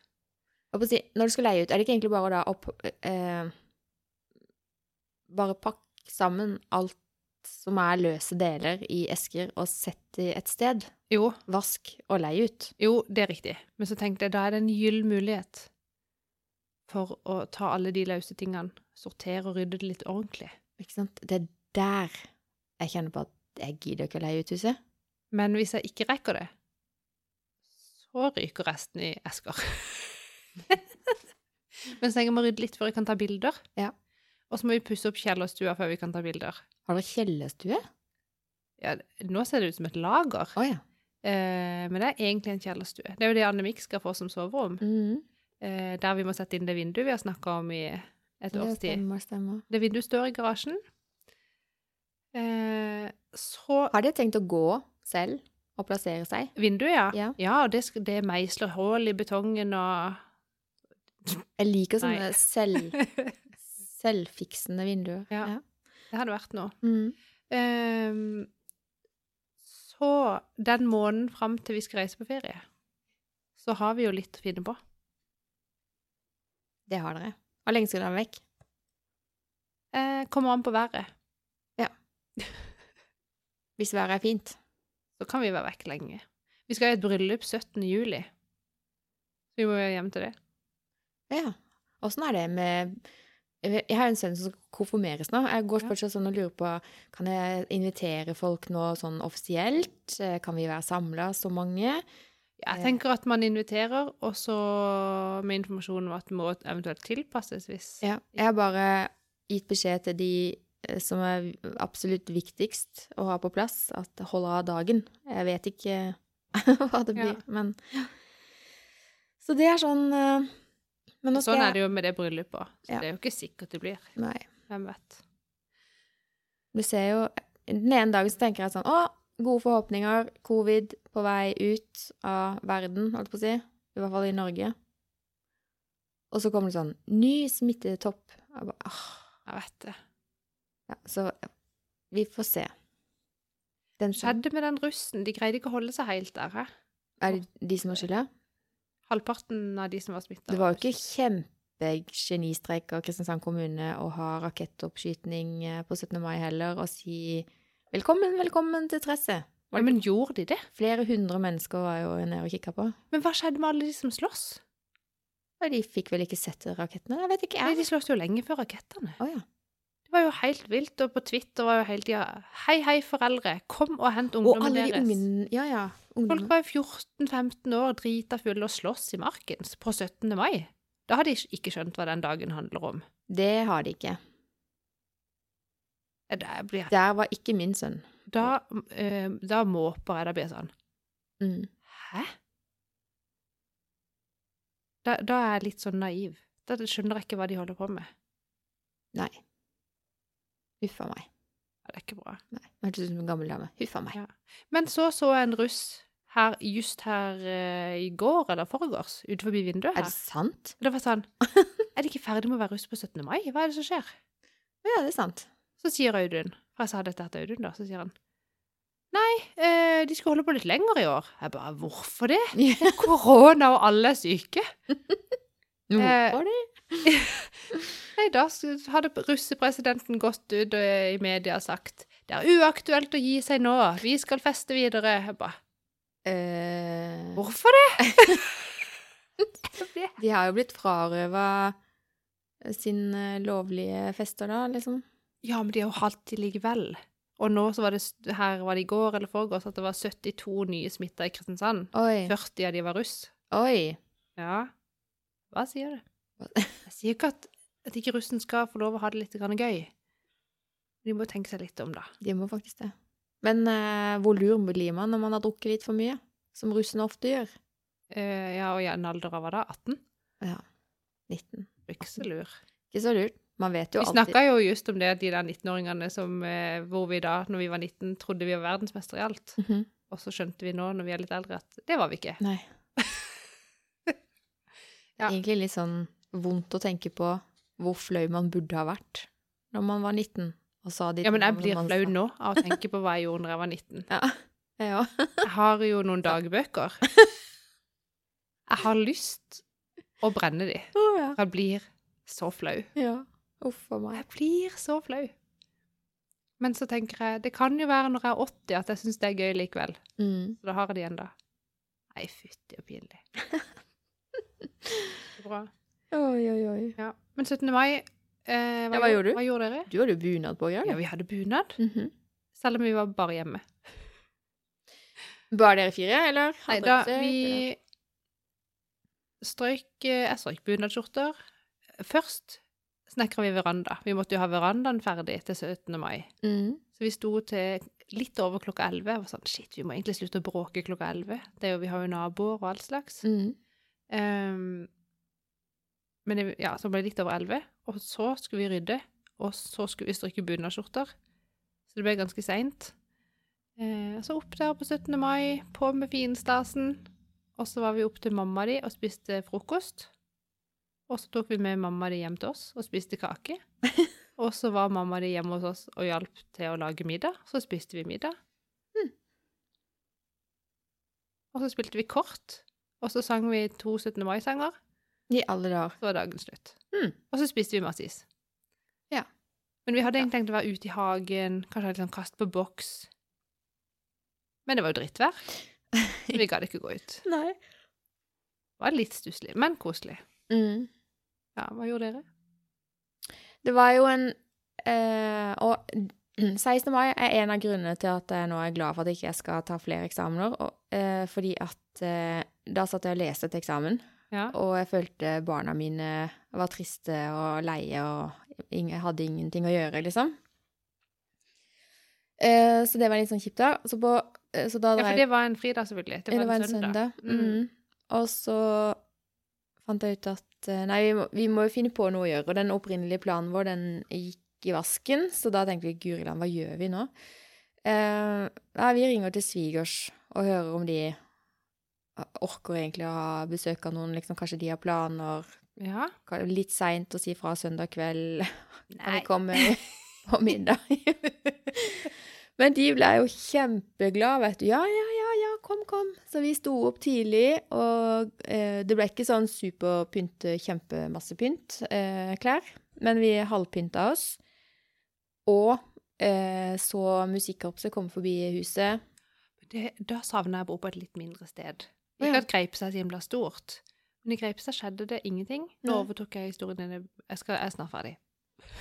Speaker 2: Si, når du skal leie ut, er det ikke egentlig bare da opp eh, Bare pakke sammen alt som er løse deler i esker, og sette i et sted?
Speaker 1: Jo,
Speaker 2: Vask og leie ut.
Speaker 1: jo, det er riktig. Men så tenkte jeg, da er det en gyllen mulighet for å ta alle de løse tingene, sortere og rydde det litt ordentlig.
Speaker 2: Ikke sant? Det er der jeg kjenner på at jeg gidder ikke å leie ut huset.
Speaker 1: Men hvis jeg ikke rekker det, så ryker resten i esker. Men så jeg må rydde litt før jeg kan ta bilder.
Speaker 2: Ja.
Speaker 1: Og så må vi pusse opp kjellerstua før vi kan ta bilder.
Speaker 2: Har dere kjellerstue?
Speaker 1: Ja, nå ser det ut som et lager,
Speaker 2: Oh, ja.
Speaker 1: eh, men det er egentlig en kjellerstue. Det er jo det Annemik skal få som soverom,
Speaker 2: Mm.
Speaker 1: eh, der vi må sette inn det vinduet vi har snakka om i et
Speaker 2: Det
Speaker 1: års tid.
Speaker 2: stemmer, stemmer.
Speaker 1: Det vinduet står i garasjen. Eh, så
Speaker 2: Har de tenkt å gå selv og plassere seg?
Speaker 1: Vinduet, ja.
Speaker 2: Ja.
Speaker 1: Ja, det, det meisler hull i betongen og
Speaker 2: Jeg liker sånne selv, selvfiksende vinduer.
Speaker 1: Ja. Det hadde vært noe.
Speaker 2: Mm.
Speaker 1: Um, så den måneden fram til vi skal reise på ferie, så har vi jo litt å finne på.
Speaker 2: Det har dere. Hvor lenge skal dere være vekk?
Speaker 1: Eh, kommer an på været. Ja.
Speaker 2: Hvis været er fint.
Speaker 1: Så kan vi være vekk lenge. Vi skal i et bryllup 17. juli. Så vi må hjem til det.
Speaker 2: Ja. Åssen er det med Jeg har en sønn som skal konfirmeres nå. Jeg går fortsatt sånn og lurer på Kan jeg invitere folk nå sånn offisielt? Eh, Kan vi være samla så mange?
Speaker 1: Jeg tenker at man inviterer, og så med informasjon om at det må eventuelt tilpasses hvis
Speaker 2: Ja. Jeg har bare gitt beskjed til de eh, som er absolutt viktigst å ha på plass, at holder av dagen. Jeg vet ikke hva det blir,
Speaker 1: Ja.
Speaker 2: men Så det er sånn
Speaker 1: Sånn er det jo med det bryllupet. Så
Speaker 2: Ja.
Speaker 1: det er jo ikke sikkert det blir.
Speaker 2: Nei.
Speaker 1: Hvem vet.
Speaker 2: Du ser jo Den ene dagen så tenker jeg sånn Å, gode forhåpninger. Covid på vei ut av verden, holdt på å si. I hvert fall i Norge. Og så kommer det sånn Ny smittetopp. Jeg bare, Åh.
Speaker 1: Jeg vet det.
Speaker 2: ja, så vi får se. Den
Speaker 1: skjedde med den russen? De greide ikke å holde seg helt der, hæ?
Speaker 2: Er det de som har skylda?
Speaker 1: Halvparten av de som var smitta.
Speaker 2: Det var jo ikke kjempegenistrek av Kristiansand kommune å ha rakettoppskyting eh, på 17. mai heller, og si velkommen, velkommen til Tresset.
Speaker 1: ja, Men gjorde de det?
Speaker 2: Flere hundre mennesker var jo nede og kikka på.
Speaker 1: Men hva skjedde med alle de som slåss?
Speaker 2: De fikk vel ikke sett rakettene? Jeg vet ikke,
Speaker 1: Nei, de slåss jo lenge før rakettene.
Speaker 2: Oh, ja.
Speaker 1: Det var jo helt vilt, og på Twitter var jo hele tida Hei, hei, foreldre, kom og hent
Speaker 2: Og
Speaker 1: ungdommen
Speaker 2: alle de
Speaker 1: deres.
Speaker 2: ja, Ja, ja.
Speaker 1: Folk var jo 14-15 år, drita fulle og slåss i marken på 17. mai. Da har de ikke skjønt hva den dagen handler om.
Speaker 2: Det har de ikke.
Speaker 1: Der, blir,
Speaker 2: Der var ikke min sønn.
Speaker 1: da, eh, da måper jeg. Da blir jeg sånn
Speaker 2: Mm.
Speaker 1: Hæ? Da, da er jeg litt sånn naiv. Da skjønner jeg ikke hva de holder på med.
Speaker 2: Nei. Huff a meg.
Speaker 1: Ja, det er ikke bra.
Speaker 2: Nei. Hørtes ut som en gammel dame. Huff a meg.
Speaker 1: Ja. Men så så jeg en russ her, just her uh, i går eller forgårs, ute forbi vinduet
Speaker 2: Er det sant?
Speaker 1: Det var sånn Er de ikke ferdig med å være russ på 17. mai? Hva er det som skjer?
Speaker 2: Ja, det er sant.
Speaker 1: Så sier Audun, for jeg sa dette til Audun, da, så sier han Nei, eh, de skal holde på litt lenger i år. Jeg bare Hvorfor det? Det er korona, og alle er syke.
Speaker 2: Hvorfor det?
Speaker 1: Nei, da hadde russepresidenten gått ut og i media og sagt det er uaktuelt å gi seg nå, vi skal feste videre. Jeg bare
Speaker 2: Eh,
Speaker 1: Hvorfor det?
Speaker 2: De har jo blitt frarøva sin eh, lovlige fester, da, liksom.
Speaker 1: ja, men de har jo hatt det likevel. Og nå så var det her var det i går eller foregårs at det var 72 nye smitta i Kristiansand.
Speaker 2: Oi.
Speaker 1: 40 av de var russ.
Speaker 2: Oi.
Speaker 1: Ja. Hva sier du? Jeg sier ikke at, at ikke russen skal få lov å ha det litt gøy. De må tenke seg litt om, da.
Speaker 2: De må faktisk det. Men uh, hvor lur blir man når man har drukket litt for mye? Som russen ofte gjør.
Speaker 1: Uh, ja, og i en alder av hva da? 18?
Speaker 2: Ja. 19.
Speaker 1: Blir ikke så lur.
Speaker 2: Ikke så lurt. Man vet jo
Speaker 1: Vi
Speaker 2: alltid
Speaker 1: snakka jo just om det de der 19-åringene som uh, hvor vi da, når vi var 19, trodde vi var verdensmestere i alt.
Speaker 2: Mhm.
Speaker 1: Og så skjønte vi nå, når vi er litt eldre, at det var vi ikke.
Speaker 2: Nei.
Speaker 1: Ja.
Speaker 2: Egentlig litt sånn vondt å tenke på hvor flau man burde ha vært når man var 19 og sa
Speaker 1: Ja, men jeg blir flau nå av å tenke på hva jeg gjorde når jeg var 19.
Speaker 2: Ja, jeg òg.
Speaker 1: Jeg har jo noen dagbøker. Jeg har lyst å brenne de.
Speaker 2: Oh, ja.
Speaker 1: Jeg blir så flau.
Speaker 2: ja. Uff a meg.
Speaker 1: Jeg blir så flau. Men så tenker jeg, det kan jo være når jeg er 80 at jeg syns det er gøy likevel.
Speaker 2: Mm.
Speaker 1: Så da har jeg det igjen da. Nei, fytti og pinlig. Bra.
Speaker 2: Oi, oi, oi.
Speaker 1: Ja. Men 17. mai eh,
Speaker 2: Ja, hva gjorde du?
Speaker 1: Hva gjorde dere?
Speaker 2: Du hadde jo bunad på,
Speaker 1: Ja, vi hadde bunad.
Speaker 2: Mhm.
Speaker 1: Selv om vi var bare hjemme.
Speaker 2: Bare dere fire, eller?
Speaker 1: Nei, da vi strøyk eh, Jeg strøyk bunadsskjorter. Først snekra vi veranda. Vi måtte jo ha verandaen ferdig til 17. mai.
Speaker 2: Mm.
Speaker 1: Så vi sto til litt over klokka 11. Jeg var sånn, shit, vi må egentlig slutte å bråke klokka 11. Det er jo, vi har jo naboer og all slags.
Speaker 2: Mm.
Speaker 1: Ehm, men det, ja, så ble det litt over 11, og så skulle vi rydde, og så skulle vi stryke bunadsskjorter. Så det ble ganske seint. Eh, så opp der på 17. mai, på med finstasen. Og så var vi opp til mamma di og spiste frokost. Og så tok vi med mamma di hjem til oss og spiste kake. og så var mamma di hjemme hos oss og hjalp til å lage middag. Så spiste vi middag.
Speaker 2: Mm.
Speaker 1: Og så spilte vi kort. Og så sang vi to 17. mai-sanger.
Speaker 2: I alle dager.
Speaker 1: Så var dagen slutt.
Speaker 2: Mm.
Speaker 1: Og så spiste vi masse is.
Speaker 2: Ja.
Speaker 1: Men vi hadde egentlig tenkt å være ute i hagen, kanskje ha litt sånn kast på boks. Men det var jo drittvær. Så vi gadd ikke gå ut.
Speaker 2: Nei.
Speaker 1: Det var litt stusslig, men koselig.
Speaker 2: Mm.
Speaker 1: Ja, hva gjorde dere?
Speaker 2: Det var jo en øh, Og 16. mai er en av grunnene til at jeg nå er glad for at jeg ikke skal ta flere eksamener. Og, øh, fordi at øh, da satt jeg og leste til eksamen,
Speaker 1: Ja.
Speaker 2: og jeg følte barna mine var triste og leie og ingen, hadde ingenting å gjøre, liksom. Eh, så det var litt sånn kjipt, da. Så, på, eh, så da
Speaker 1: ja, for det var en fridag, selvfølgelig. Det
Speaker 2: Ja,
Speaker 1: var, en søndag. Mm.
Speaker 2: Mm. Og så fant jeg ut at eh, Nei, vi må, vi må jo finne på noe å gjøre. Og den opprinnelige planen vår, den gikk i vasken, så da tenkte vi Guriland, hva gjør vi nå? Eh, ja, vi ringer til svigers og hører om de orker egentlig å ha besøk av noen, liksom kanskje de har planer.
Speaker 1: Ja.
Speaker 2: Litt seint å si fra søndag kveld.
Speaker 1: Nei.
Speaker 2: Kan vi komme på middag? Men de ble jo kjempeglade, vet du. Ja, ja, ja, ja, kom, kom. Så vi sto opp tidlig, og eh, det ble ikke sånn superpynt, kjempemasse pynt, eh, klær. Men vi halvpynta oss. Og eh, så musikkorpset komme forbi huset.
Speaker 1: Det, da savner jeg å bo på et litt mindre sted. Ikke at Greipstad sin blir stort, men i Greipstad skjedde det ingenting. Nå overtok jeg historien din. Jeg, skal, jeg er snart ferdig.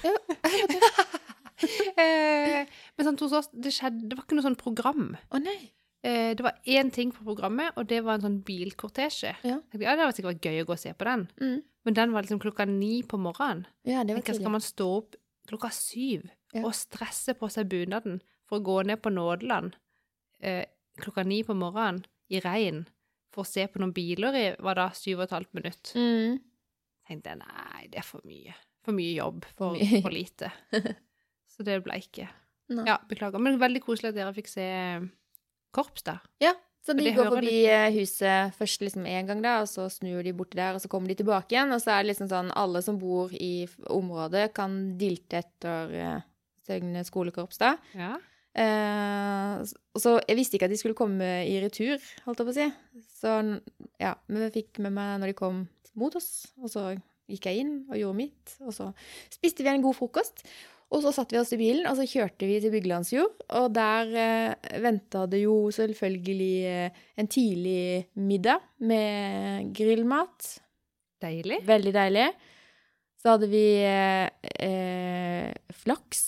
Speaker 2: Ja,
Speaker 1: eh, men sånn hos oss, det, skjedde, det var ikke noe sånn program.
Speaker 2: Å nei.
Speaker 1: Eh, det var én ting på programmet, og det var en sånn bilkortesje.
Speaker 2: Ja.
Speaker 1: Tenkte, ja, det hadde sikkert vært gøy å gå og se på den.
Speaker 2: Mm.
Speaker 1: Men den var liksom klokka ni på morgenen.
Speaker 2: Ja, det var
Speaker 1: Tenk, skal man stå opp klokka syv
Speaker 2: Ja.
Speaker 1: og stresse på seg bunaden for å gå ned på Nådeland eh, klokka ni på morgenen i regn for å se på noen biler i var da, et halvt minutt?
Speaker 2: Mm.
Speaker 1: Tenkte jeg nei, det er for mye. For mye jobb for, for lite. Så det ble ikke.
Speaker 2: Nei.
Speaker 1: Ja, beklager. Men veldig koselig at dere fikk se korps, da.
Speaker 2: Ja, så de går forbi litt. huset først liksom en gang, da, og så snur de borti der, og så kommer de tilbake igjen. Og så er det liksom sånn alle som bor i området, kan dilte etter uh, Søgne skolekorps, da.
Speaker 1: Ja.
Speaker 2: Eh, så Jeg visste ikke at de skulle komme i retur, holdt jeg på å si. Så ja, men jeg fikk med meg når de kom mot oss, og så gikk jeg inn og gjorde mitt, og så spiste vi en god frokost. Og så satte vi oss i bilen, og så kjørte vi til Byggelandsjord. Og der eh, venta det jo selvfølgelig eh, en tidlig middag med grillmat.
Speaker 1: Deilig.
Speaker 2: Veldig deilig. Så hadde vi eh, eh, flaks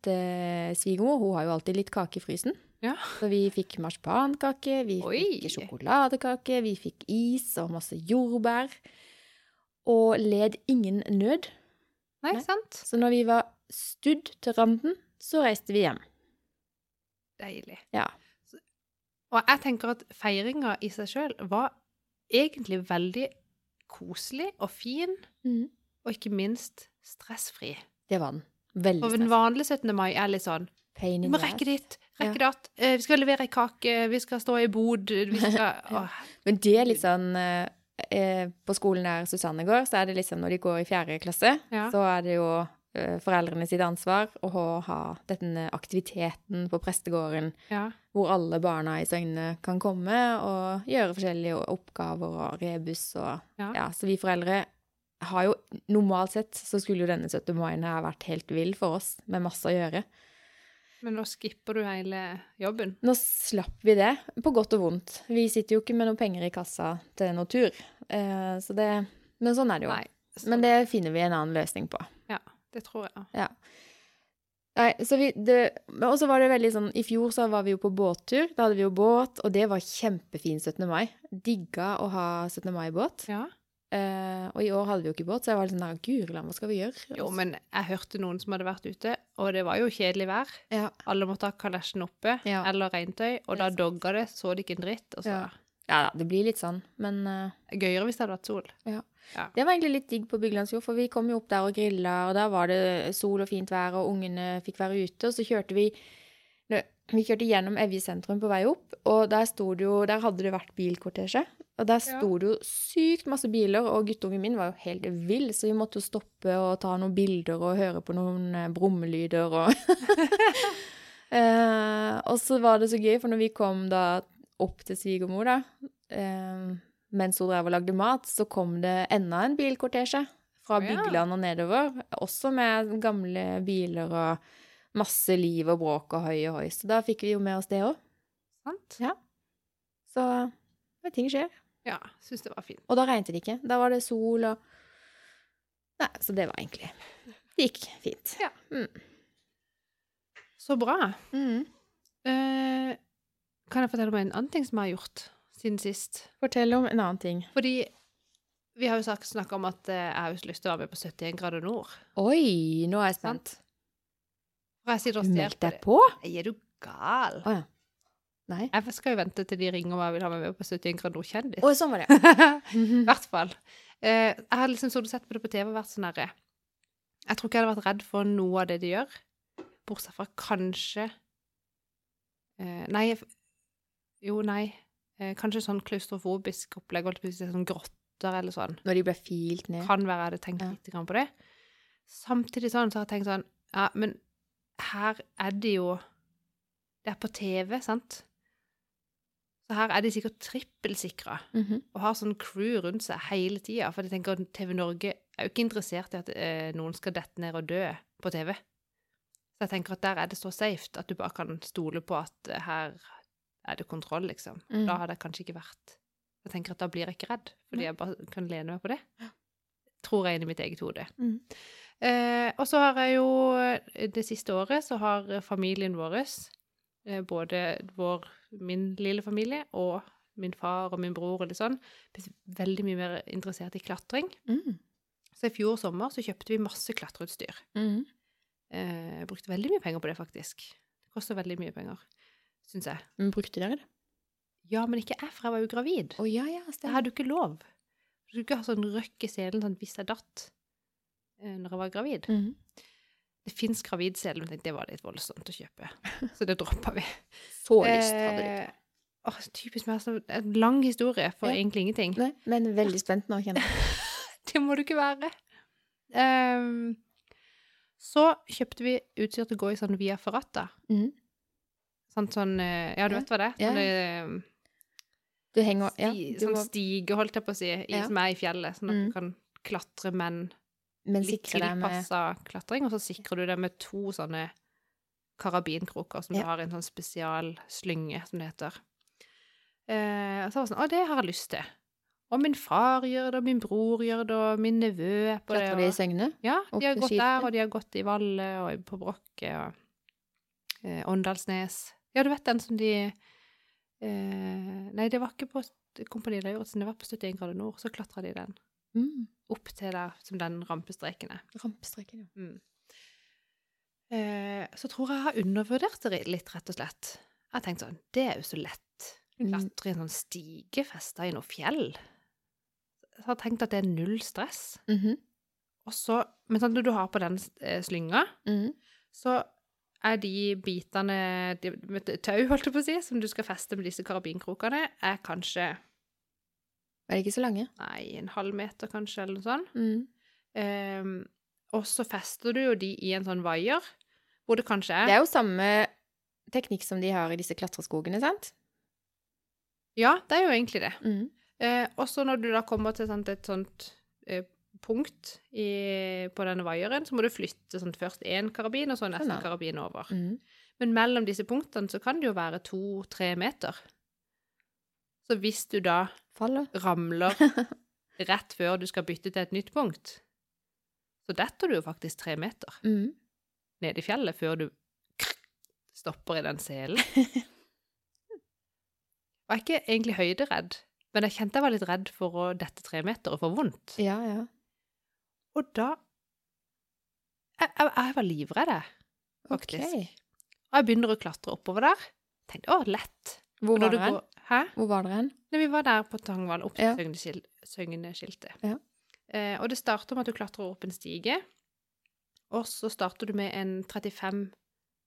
Speaker 2: at eh, svigermor hun har jo alltid litt kake i frysen.
Speaker 1: Ja.
Speaker 2: Så vi fikk marsipankake, vi
Speaker 1: Oi.
Speaker 2: fikk sjokoladekake, vi fikk is og masse jordbær. Og led ingen nød.
Speaker 1: Nei,
Speaker 2: Nei.
Speaker 1: sant?
Speaker 2: Så når vi var studd til randen, så reiste vi hjem.
Speaker 1: Deilig.
Speaker 2: Ja.
Speaker 1: Og jeg tenker at feiringa i seg sjøl var egentlig veldig koselig og fin.
Speaker 2: mm.
Speaker 1: og ikke minst stressfri.
Speaker 2: Det var den. Veldig
Speaker 1: Og den vanlige 17. mai er litt sånn
Speaker 2: Pain
Speaker 1: Vi
Speaker 2: in
Speaker 1: må
Speaker 2: the
Speaker 1: rekke
Speaker 2: ass.
Speaker 1: dit, rekke
Speaker 2: Ja.
Speaker 1: datt. Eh, vi skal levere ei kake, vi skal stå i bod, vi skal Åh,
Speaker 2: Men det er litt sånn eh, eh, På skolen der Susanne går, så er det liksom når de går i fjerde klasse,
Speaker 1: Ja.
Speaker 2: så er det jo foreldrene sitt ansvar å ha- ha denne aktiviteten på prestegården
Speaker 1: ja.
Speaker 2: hvor alle barna i Søgne kan komme og gjøre forskjellige oppgaver og rebus og
Speaker 1: Ja.
Speaker 2: ja. Så vi foreldre har jo Normalt sett så skulle jo denne 17. maien ha vært helt vill for oss, med masse å gjøre.
Speaker 1: Men nå skipper du hele jobben.
Speaker 2: Nå slapp vi det, på godt og vondt. Vi sitter jo ikke med noen penger i kassa til noen tur. Eh, så det Men sånn er det jo.
Speaker 1: Nei. så-
Speaker 2: Men det finner vi en annen løsning på.
Speaker 1: Ja, det tror jeg.
Speaker 2: Ja. Nei, så vi Og så var det veldig sånn I fjor så var vi jo på båttur. Da hadde vi jo båt, og det var kjempefin 17. mai. Digga å ha 17. mai-båt.
Speaker 1: Ja.
Speaker 2: Eh, og i år hadde vi jo ikke båt, så jeg var litt sånn der Guriland, hva skal vi gjøre?
Speaker 1: Jo, men jeg hørte noen som hadde vært ute, og det var jo kjedelig vær.
Speaker 2: Ja.
Speaker 1: Alle måtte ha kalesjen oppe,
Speaker 2: Ja.
Speaker 1: eller regntøy, og da dogga det, så de ikke en dritt. Og så
Speaker 2: Ja. ja det blir litt sånn. Men uh,
Speaker 1: Gøyere hvis det hadde vært sol. Ja.
Speaker 2: det var egentlig litt digg på Byglandsfjord, for vi kom jo opp der og grilla, og der var det sol og fint vær, og ungene fikk være ute. Og så kjørte vi Vi kjørte gjennom Evje sentrum på vei opp, og der det jo Der hadde det vært bilkortesje. Og der sto det jo sykt masse biler, og guttungen min var jo helt vill, så vi måtte jo stoppe og ta noen bilder og høre på noen eh, brummelyder og eh, Og så var det så gøy, for når vi kom da opp til svigermor, da, eh, mens hun drev og lagde mat, så kom det enda en bilkortesje fra
Speaker 1: ja.
Speaker 2: Bygland og nedover, også med gamle biler og masse liv og bråk og høy og høy. Så da fikk vi jo med oss det òg.
Speaker 1: Sant?
Speaker 2: Så ting skjer.
Speaker 1: Ja, syns det var fint.
Speaker 2: Og da regnet det ikke. Da var det sol og Nei, så det var egentlig Det gikk fint.
Speaker 1: Ja.
Speaker 2: Mm.
Speaker 1: Så bra.
Speaker 2: Mm.
Speaker 1: Eh, kan jeg fortelle om en annen ting som jeg har gjort siden sist?
Speaker 2: Fortell om en annen ting.
Speaker 1: Fordi vi har jo snakka om at eh, jeg har lyst til å være med på 71 grader nord.
Speaker 2: Oi, nå er jeg spent.
Speaker 1: Jeg sitter og
Speaker 2: Du
Speaker 1: ser
Speaker 2: meldte
Speaker 1: på det. Nei, Er du gal?
Speaker 2: Å ja. Nei.
Speaker 1: Jeg skal jo vente til de ringer om jeg vil ha meg med på 71 grader nord-kjendis.
Speaker 2: Oh, sånn var det.
Speaker 1: I hvert fall. Eh, jeg har liksom og sett på det på TV og vært sånn herre Jeg tror ikke jeg hadde vært redd for noe av det de gjør, bortsett fra kanskje eh, Nei, jo, nei. Eh, kanskje sånn klaustrofobisk opplegg, holdt jeg på å sånn grotter eller sånn.
Speaker 2: Når de ble filt ned.
Speaker 1: Kan være jeg hadde tenkt
Speaker 2: Ja.
Speaker 1: litt grann på det. Samtidig sånn så har jeg tenkt sånn Ja, men her er det jo Det er på TV, sant? Så her er de sikkert trippelsikra
Speaker 2: Mhm.
Speaker 1: og har sånn crew rundt seg hele tida. For jeg tenker at TV Norge er jo ikke interessert i at eh, noen skal dette ned og dø på TV. Så jeg tenker at der er det så safe at du bare kan stole på at eh, her er det kontroll, liksom.
Speaker 2: Mm.
Speaker 1: Da hadde jeg kanskje ikke vært Jeg tenker at da blir jeg ikke redd, fordi jeg bare kan lene meg på det. Tror jeg inni mitt eget hode.
Speaker 2: Mm.
Speaker 1: Eh, og så har jeg jo eh, Det siste året så har familien vår, både vår, min lille familie og min far og min bror og litt sånn, veldig mye mer interessert i klatring.
Speaker 2: Mm.
Speaker 1: Så i fjor sommer så kjøpte vi masse klatreutstyr.
Speaker 2: Mm.
Speaker 1: Eh, brukte veldig mye penger på det, faktisk. Det koster veldig mye penger, syns jeg.
Speaker 2: Men brukte dere det?
Speaker 1: Ja, men ikke jeg, for jeg var jo gravid.
Speaker 2: Å ja, ja,
Speaker 1: Jeg hadde jo ikke lov. Du skulle ikke ha sånn røkk i selen sånn hvis jeg datt eh, når jeg var gravid.
Speaker 2: Mhm.
Speaker 1: Det fins gravidsele, men det var litt voldsomt å kjøpe. Så det droppa vi.
Speaker 2: Så lyst hadde du.
Speaker 1: Eh, åh, typisk meg. Så en lang historie for
Speaker 2: Ja.
Speaker 1: egentlig ingenting.
Speaker 2: Nei, men veldig spent nå, kjenner jeg.
Speaker 1: Det må du ikke være. Um, så kjøpte vi utstyr til å gå i sånn via ferrata.
Speaker 2: Mm.
Speaker 1: Sånn, sånn eh, Ja, du vet hva det er? Sånn, ja.
Speaker 2: Du henger Ja, du
Speaker 1: sånn
Speaker 2: må
Speaker 1: stige, holdt jeg på å si, i,
Speaker 2: Ja.
Speaker 1: som er i fjellet. Sånn at
Speaker 2: Mm.
Speaker 1: du kan klatre, men
Speaker 2: men
Speaker 1: litt
Speaker 2: tilpassa med
Speaker 1: klatring. Og så sikrer du det med to sånne karabinkroker som
Speaker 2: Ja.
Speaker 1: du har i en sånn spesialslynge, som det heter. Eh, og så var det sånn Å, det har jeg lyst til. Og min far gjør det, og min bror gjør det, og min nevø er på det.
Speaker 2: Klatrer de i Søgne?
Speaker 1: Ja, de har gått der, og de har gått i Valle og på Brokke og eh, Åndalsnes. Ja, du vet den som de eh, Nei, det var ikke på Kompani Lauritzen, det var på 71 grader nord. Så klatra de den
Speaker 2: Mm.
Speaker 1: Opp til der som den rampestreken er.
Speaker 2: Rampestreken, ja.
Speaker 1: Mm. Eh, så tror jeg jeg har undervurdert det litt, rett og slett. Jeg har tenkt sånn Det er jo så lett.
Speaker 2: Mm.
Speaker 1: Klatre i en sånn stige festa i noe fjell. Jeg har tenkt at det er null stress.
Speaker 2: Mm
Speaker 1: -hmm. Og så, men sånn, når du har på den eh, slynga,
Speaker 2: Mhm.
Speaker 1: så er de bitene de, tau, holdt jeg på å si, som du skal feste med disse karabinkrokene, er kanskje
Speaker 2: Er det ikke så lange?
Speaker 1: nei, en halv meter, kanskje, eller noe sånt.
Speaker 2: Mm.
Speaker 1: Um, og så fester du jo de i en sånn vaier, hvor det kanskje er
Speaker 2: Det er jo samme teknikk som de har i disse klatreskogene, sant?
Speaker 1: Ja, det er jo egentlig det.
Speaker 2: Mm.
Speaker 1: Uh, og så når du da kommer til sant, et sånt uh, punkt i, på denne vaieren, så må du flytte sånn, først én karabin, og så neste
Speaker 2: Sånn, ja.
Speaker 1: karabin over.
Speaker 2: Mm.
Speaker 1: Men mellom disse punktene så kan det jo være to-tre meter. Så hvis du da
Speaker 2: Faller.
Speaker 1: ramler rett før du skal bytte til et nytt punkt, så detter du jo faktisk tre meter
Speaker 2: mm.
Speaker 1: ned i fjellet før du stopper i den selen. Jeg var ikke egentlig høyderedd, men jeg kjente jeg var litt redd for å dette tre meter og få vondt.
Speaker 2: Ja, ja.
Speaker 1: Og da Jeg, jeg, jeg var livredd, faktisk.
Speaker 2: Okay.
Speaker 1: Og jeg begynner å klatre oppover der. Tenkte å, lett.
Speaker 2: Hvor var
Speaker 1: du går- Hæ?
Speaker 2: Hvor var dere hen?
Speaker 1: Nei, vi var der på Tangvall, opp til
Speaker 2: Ja.
Speaker 1: Søgneskiltet.
Speaker 2: Ja.
Speaker 1: Eh, og det starter med at du klatrer opp en stige, og så starter du med en 35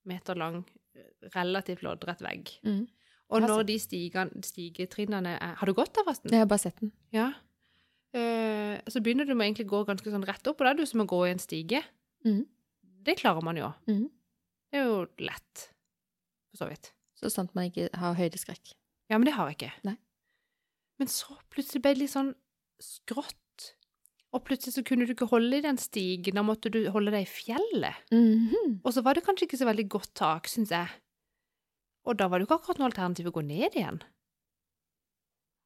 Speaker 1: meter lang, eh, relativt loddrett vegg.
Speaker 2: Mm.
Speaker 1: Og når de stigetrinnene er Har du gått der, forresten?
Speaker 2: Jeg har bare sett den.
Speaker 1: Ja. Eh, så begynner du med å gå ganske sånn rett opp, og da er det jo som å gå i en stige.
Speaker 2: Mm.
Speaker 1: Det klarer man jo.
Speaker 2: Mm.
Speaker 1: Det er jo lett, for så vidt.
Speaker 2: Så sant man ikke har høydeskrekk.
Speaker 1: Ja, men det har jeg ikke.
Speaker 2: Nei.
Speaker 1: Men så plutselig ble det litt sånn skrått. Og plutselig så kunne du ikke holde i den stigen, da måtte du holde deg i fjellet.
Speaker 2: Mhm.
Speaker 1: Og så var det kanskje ikke så veldig godt tak, syns jeg. Og da var det jo ikke akkurat noe alternativ å gå ned igjen.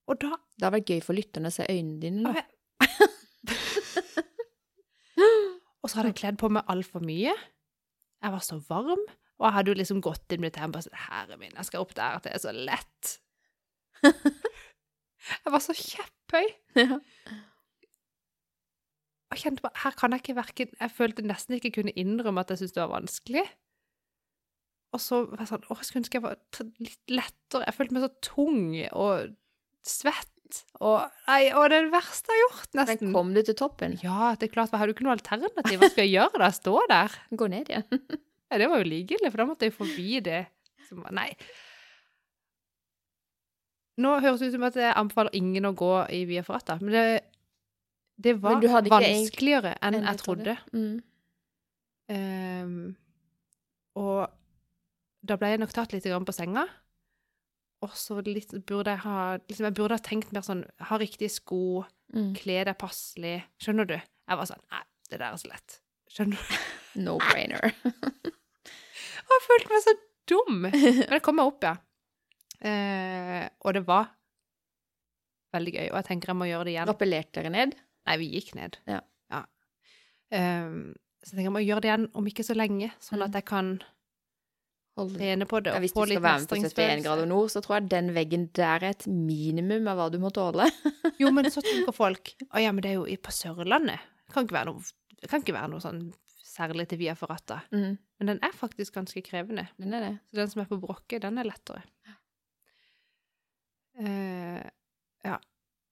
Speaker 1: Og da
Speaker 2: Det har vært gøy for lytterne å se øynene dine da.
Speaker 1: Og så hadde jeg kledd på meg altfor mye. Jeg var så varm, og jeg hadde jo liksom gått inn med tempoet og sagt Herre min, jeg skal opp der, det er så lett. jeg var så kjepphøy.
Speaker 2: Ja.
Speaker 1: Og kjente bare, her kan jeg ikke verken Jeg følte nesten ikke kunne innrømme at jeg syntes det var vanskelig. Og så var jeg sånn Å, jeg skulle ønske jeg var litt lettere. Jeg følte meg så tung og svett. Og Nei, og det er det verste jeg har gjort,
Speaker 2: Men kom du til toppen?
Speaker 1: Ja, det er klart. Har jo ikke noe alternativ. Hva skal jeg gjøre da? Stå der?
Speaker 2: Gå ned igjen.
Speaker 1: Ja, det var jo likegyldig, for da måtte jeg forbi det. Nei. Nå høres det ut som at jeg anbefaler ingen å gå i Via Ferrata, men det, det var
Speaker 2: Men
Speaker 1: vanskeligere enn
Speaker 2: enn
Speaker 1: jeg
Speaker 2: jeg trodde.
Speaker 1: trodde.
Speaker 2: mm.
Speaker 1: um, og da ble jeg nok tatt litt grann på senga. Og så burde jeg ha liksom, Jeg burde ha tenkt mer sånn Ha riktige sko,
Speaker 2: mm.
Speaker 1: kle deg passelig. Skjønner du? Jeg var sånn Nei, det der er så lett. Skjønner du?
Speaker 2: No brainer.
Speaker 1: Og jeg følte meg så dum. Men jeg kom meg opp, ja. Eh, og det var veldig gøy. Og jeg tenker jeg må gjøre det igjen.
Speaker 2: Rappellerte dere ned?
Speaker 1: Nei, vi gikk ned.
Speaker 2: Ja.
Speaker 1: Ehm, så jeg tenker jeg må gjøre det igjen om ikke så lenge, sånn at jeg kan
Speaker 2: Holde.
Speaker 1: trene på det
Speaker 2: Ja,
Speaker 1: og
Speaker 2: hvis du skal være med på 71 grader nord, så tror jeg den veggen der er et minimum av hva du må tåle.
Speaker 1: Jo, men så tenker folk Å ja, men det er jo på Sørlandet. Det kan ikke være noe, ikke være noe sånn særlig til Via Ferrata.
Speaker 2: Mm.
Speaker 1: Men den er faktisk ganske krevende.
Speaker 2: Den er det.
Speaker 1: Så den som er på Brokke, den er lettere. Eh, ja.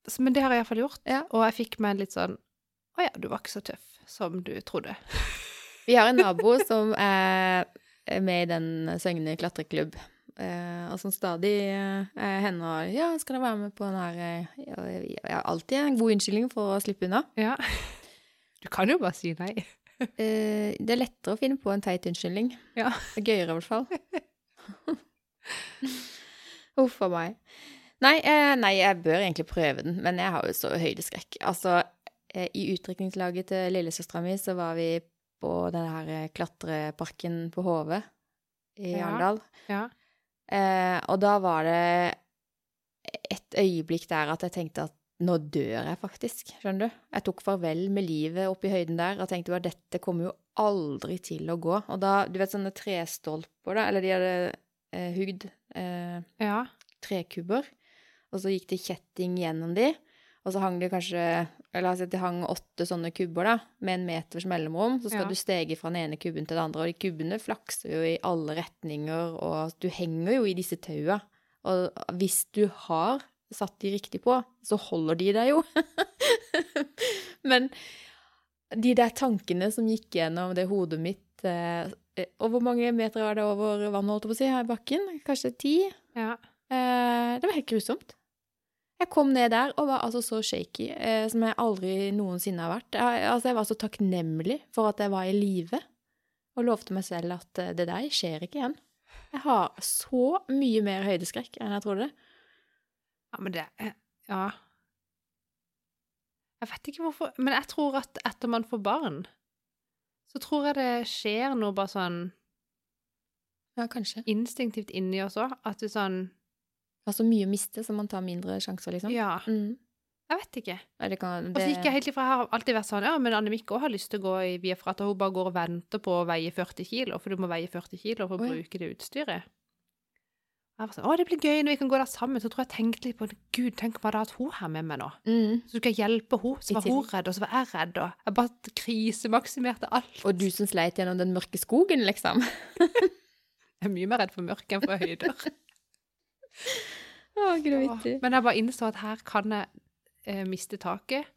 Speaker 1: Så, men det har jeg iallfall gjort.
Speaker 2: Ja.
Speaker 1: Og jeg fikk meg en litt sånn Å ja, du var ikke så tøff som du trodde.
Speaker 2: Vi har en nabo som er med i den Søgne klatreklubb. Uh, og som stadig uh, hender og Ja, skal dere være med på den her uh, Jeg har alltid en god unnskyldning for å slippe unna.
Speaker 1: Ja. Du kan jo bare si nei.
Speaker 2: uh, det er lettere å finne på en teit unnskyldning.
Speaker 1: Ja.
Speaker 2: Er gøyere, i hvert fall. Huff a meg. Nei, eh, nei, jeg bør egentlig prøve den, men jeg har jo så høydeskrekk. Altså, eh, i utdrikningslaget til lillesøstera mi så var vi på den her eh, klatreparken på Hove i
Speaker 1: Ja.
Speaker 2: Arendal.
Speaker 1: Ja.
Speaker 2: Eh, og da var det et øyeblikk der at jeg tenkte at nå dør jeg faktisk, skjønner du. Jeg tok farvel med livet oppe i høyden der og tenkte at dette kommer jo aldri til å gå. Og da, du vet sånne trestolper da, eller de hadde eh, hugd eh,
Speaker 1: ja.
Speaker 2: trekubber, og så gikk det kjetting gjennom de, og så hang det kanskje, la oss si at det hang åtte sånne kubber da, med en meters mellomrom, så skal
Speaker 1: Ja.
Speaker 2: du stege fra den ene kubben til den andre, og de kubbene flakser jo i alle retninger, og du henger jo i disse taua, og hvis du har satt de riktig på, så holder de deg jo. Men de der tankene som gikk gjennom det hodet mitt eh, eh, Og hvor mange meter var det over vannet, holdt jeg på å si, her i bakken? Kanskje ti?
Speaker 1: Ja.
Speaker 2: Eh, det var helt grusomt. Jeg kom ned der og var altså så shaky eh, som jeg aldri noensinne har vært. Jeg, altså, jeg var så takknemlig for at jeg var i live, og lovte meg selv at eh, det der skjer ikke igjen. Jeg har så mye mer høydeskrekk enn jeg trodde.
Speaker 1: Ja, men det Ja. Jeg vet ikke hvorfor Men jeg tror at etter man får barn, så tror jeg det skjer noe bare sånn
Speaker 2: Ja, kanskje.
Speaker 1: instinktivt inni oss òg. At du sånn
Speaker 2: Er så mye å miste, så man tar mindre sjanser, liksom.
Speaker 1: Ja,
Speaker 2: Mm.
Speaker 1: jeg vet ikke.
Speaker 2: Nei, det kan,
Speaker 1: Og
Speaker 2: det,
Speaker 1: så gikk jeg helt ifra Jeg har alltid vært sånn Ja, men Annemik òg har lyst til å gå i Via At Hun bare går og venter på å veie 40 kilo, for du må veie 40 kilo for å
Speaker 2: Oi.
Speaker 1: bruke det utstyret. Jeg var sånn, Å, det blir gøy når vi kan gå der sammen. Så tror jeg tenkte litt på Gud, tenk om jeg hadde hatt hun her med meg nå.
Speaker 2: mm.
Speaker 1: Så du kan hjelpe hun, så var hun redd, og så var jeg redd, og jeg bare krisemaksimerte alt.
Speaker 2: Og du som sleit gjennom den mørke skogen, liksom.
Speaker 1: Jeg er mye mer redd for mørket enn for høyder.
Speaker 2: Å.
Speaker 1: Men jeg bare innså at her kan jeg eh, miste taket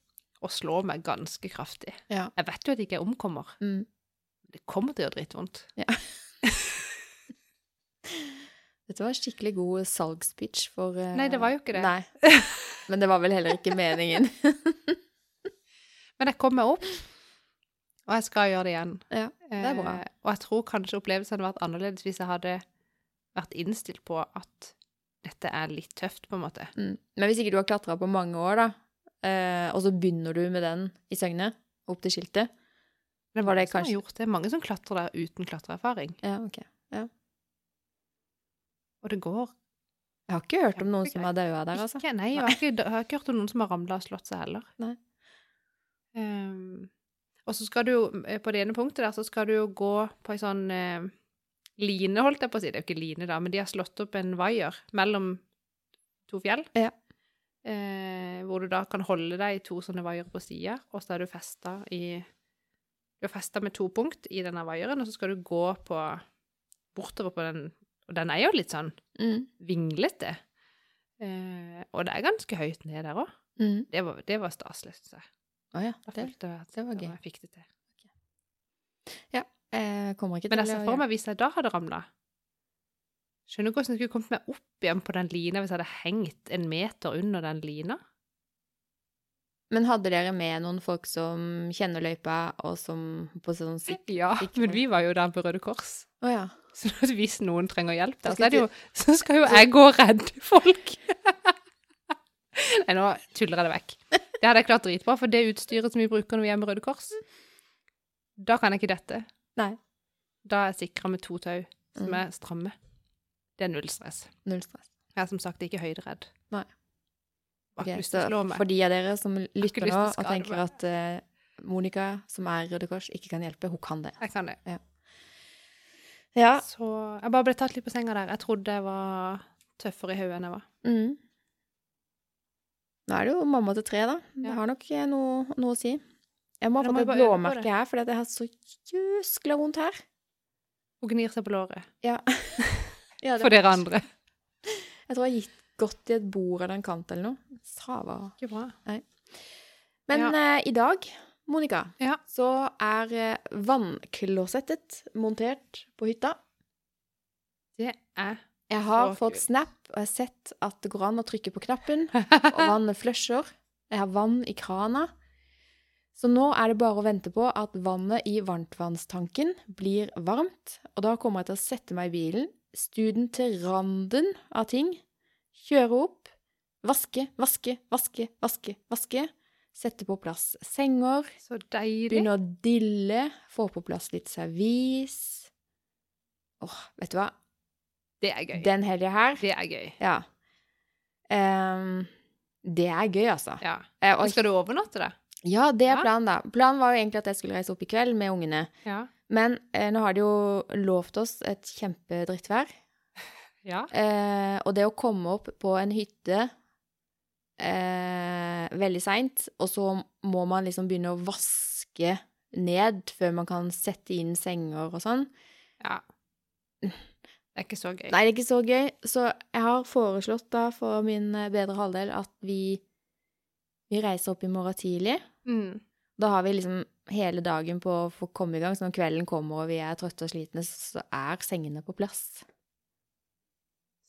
Speaker 1: og slå meg ganske kraftig.
Speaker 2: Ja.
Speaker 1: Jeg vet jo at jeg ikke omkommer.
Speaker 2: Mm.
Speaker 1: Det kommer til å gjøre drittvondt.
Speaker 2: Dette var skikkelig god salgspitch for uh,
Speaker 1: Nei, det var jo ikke det.
Speaker 2: Nei. Men det var vel heller ikke meningen.
Speaker 1: Men jeg kom meg opp, og jeg skal gjøre det igjen.
Speaker 2: Ja, det er bra.
Speaker 1: Eh, og jeg tror kanskje opplevelsen hadde vært annerledes hvis jeg hadde vært innstilt på at dette er litt tøft, på en måte.
Speaker 2: Mm. Men hvis ikke du har klatra på mange år, da, eh, og så begynner du med den i Søgne, opp til skiltet
Speaker 1: Det
Speaker 2: Var det
Speaker 1: som
Speaker 2: kanskje-
Speaker 1: gjort det. Mange som klatrer der uten klatreerfaring.
Speaker 2: Ja, ok.
Speaker 1: Og det går
Speaker 2: Jeg har ikke hørt om noen som har daua der, altså.
Speaker 1: ikke. Nei, jeg har ikke, jeg har ikke hørt om noen som har ramla og slått seg heller.
Speaker 2: Nei.
Speaker 1: Um, og så skal du jo, eh, på det ene punktet der, så skal du jo gå på ei sånn eh, line, holdt jeg på å si. Det er jo ikke line, da, men de har slått opp en vaier mellom to fjell.
Speaker 2: Ja.
Speaker 1: Eh, hvor du da kan holde deg i to sånne vaiere på sida, og så er du festa i Du er festa med to punkt i denne vaieren, og så skal du gå på bortover på den Og den er jo litt sånn
Speaker 2: Mm.
Speaker 1: vinglete. Eh, og det er ganske høyt ned der òg.
Speaker 2: Mm.
Speaker 1: Det var, det var staselig, syns jeg.
Speaker 2: Å ja. Det, det var gøy.
Speaker 1: jeg fikk det til.
Speaker 2: Jeg kommer ikke til å Men
Speaker 1: jeg ser for meg hvis jeg da hadde ramla Skjønner du hvordan jeg skulle kommet meg opp igjen på den lina hvis jeg hadde hengt en meter under den lina?
Speaker 2: Men hadde dere med noen folk som kjenner løypa, og som på sånn sikt
Speaker 1: Ja, men vi var jo der på Røde Kors.
Speaker 2: Å ja.
Speaker 1: Så hvis noen trenger hjelp der, så, det jo, så skal jo jeg gå og redde folk. Nei, nå tuller jeg det vekk. Det hadde jeg klart dritbra, for det utstyret som vi bruker når vi er med Røde Kors, da kan jeg ikke dette.
Speaker 2: Nei.
Speaker 1: Da er jeg sikra med to tau som
Speaker 2: Mm.
Speaker 1: er stramme. Det er null stress.
Speaker 2: Null stress.
Speaker 1: Jeg er som sagt ikke høyderedd.
Speaker 2: Nei.
Speaker 1: Å
Speaker 2: så for de av dere som lytter nå og tenker at uh, Monica, som er Røde Kors, ikke kan hjelpe, hun kan det.
Speaker 1: Jeg kan det.
Speaker 2: Ja.
Speaker 1: Så jeg bare ble tatt litt på senga der. Jeg trodde jeg var tøffere i hodet enn jeg var.
Speaker 2: Mm. Nå er det jo mamma til tre, da. Det
Speaker 1: Ja.
Speaker 2: har nok eh, noe, noe å si. Jeg må ha fått et blåmerke her, at jeg har så jøskla vondt her.
Speaker 1: Hun gnir seg på låret.
Speaker 2: Ja. ja det-
Speaker 1: For dere andre.
Speaker 2: Jeg tror jeg har gitt godt i et bord eller en kant eller noe. Sava.
Speaker 1: Ikke bra. Nei.
Speaker 2: Men
Speaker 1: Ja.
Speaker 2: uh, i dag, Monica,
Speaker 1: Ja.
Speaker 2: så er uh, vannklosettet montert på hytta.
Speaker 1: Det er
Speaker 2: Jeg har fått
Speaker 1: kult.
Speaker 2: snap, og jeg har sett at det går an å trykke på knappen, og vannet flusher. Jeg har vann i krana. Så nå er det bare å vente på at vannet i varmtvannstanken blir varmt, og da kommer jeg til å sette meg i bilen, studen til randen av ting, kjøre opp, vaske, vaske, vaske, vaske, vaske, sette på plass senger,
Speaker 1: så deilig.
Speaker 2: begynne å dille, få på plass litt servis. Åh, vet du hva?
Speaker 1: Det er gøy.
Speaker 2: Den helga her
Speaker 1: Det er gøy.
Speaker 2: Ja. Um, det er gøy, altså.
Speaker 1: Ja.
Speaker 2: Eh, og,
Speaker 1: Men skal du overnatte det?
Speaker 2: Ja, det er planen, da. Planen var jo egentlig at jeg skulle reise opp i kveld med ungene.
Speaker 1: Ja.
Speaker 2: Men eh, nå har de jo lovt oss et kjempedrittvær.
Speaker 1: Ja.
Speaker 2: Eh, og det å komme opp på en hytte eh, veldig seint, og så må man liksom begynne å vaske ned før man kan sette inn senger og sånn.
Speaker 1: ja. Det er ikke så gøy.
Speaker 2: Nei, det er ikke så gøy. Så jeg har foreslått da for min eh, bedre halvdel at vi, vi reiser opp i morgen tidlig.
Speaker 1: Mm.
Speaker 2: Da har vi liksom hele dagen på å få komme i gang, så når kvelden kommer og vi er trøtte og slitne, så er sengene på plass.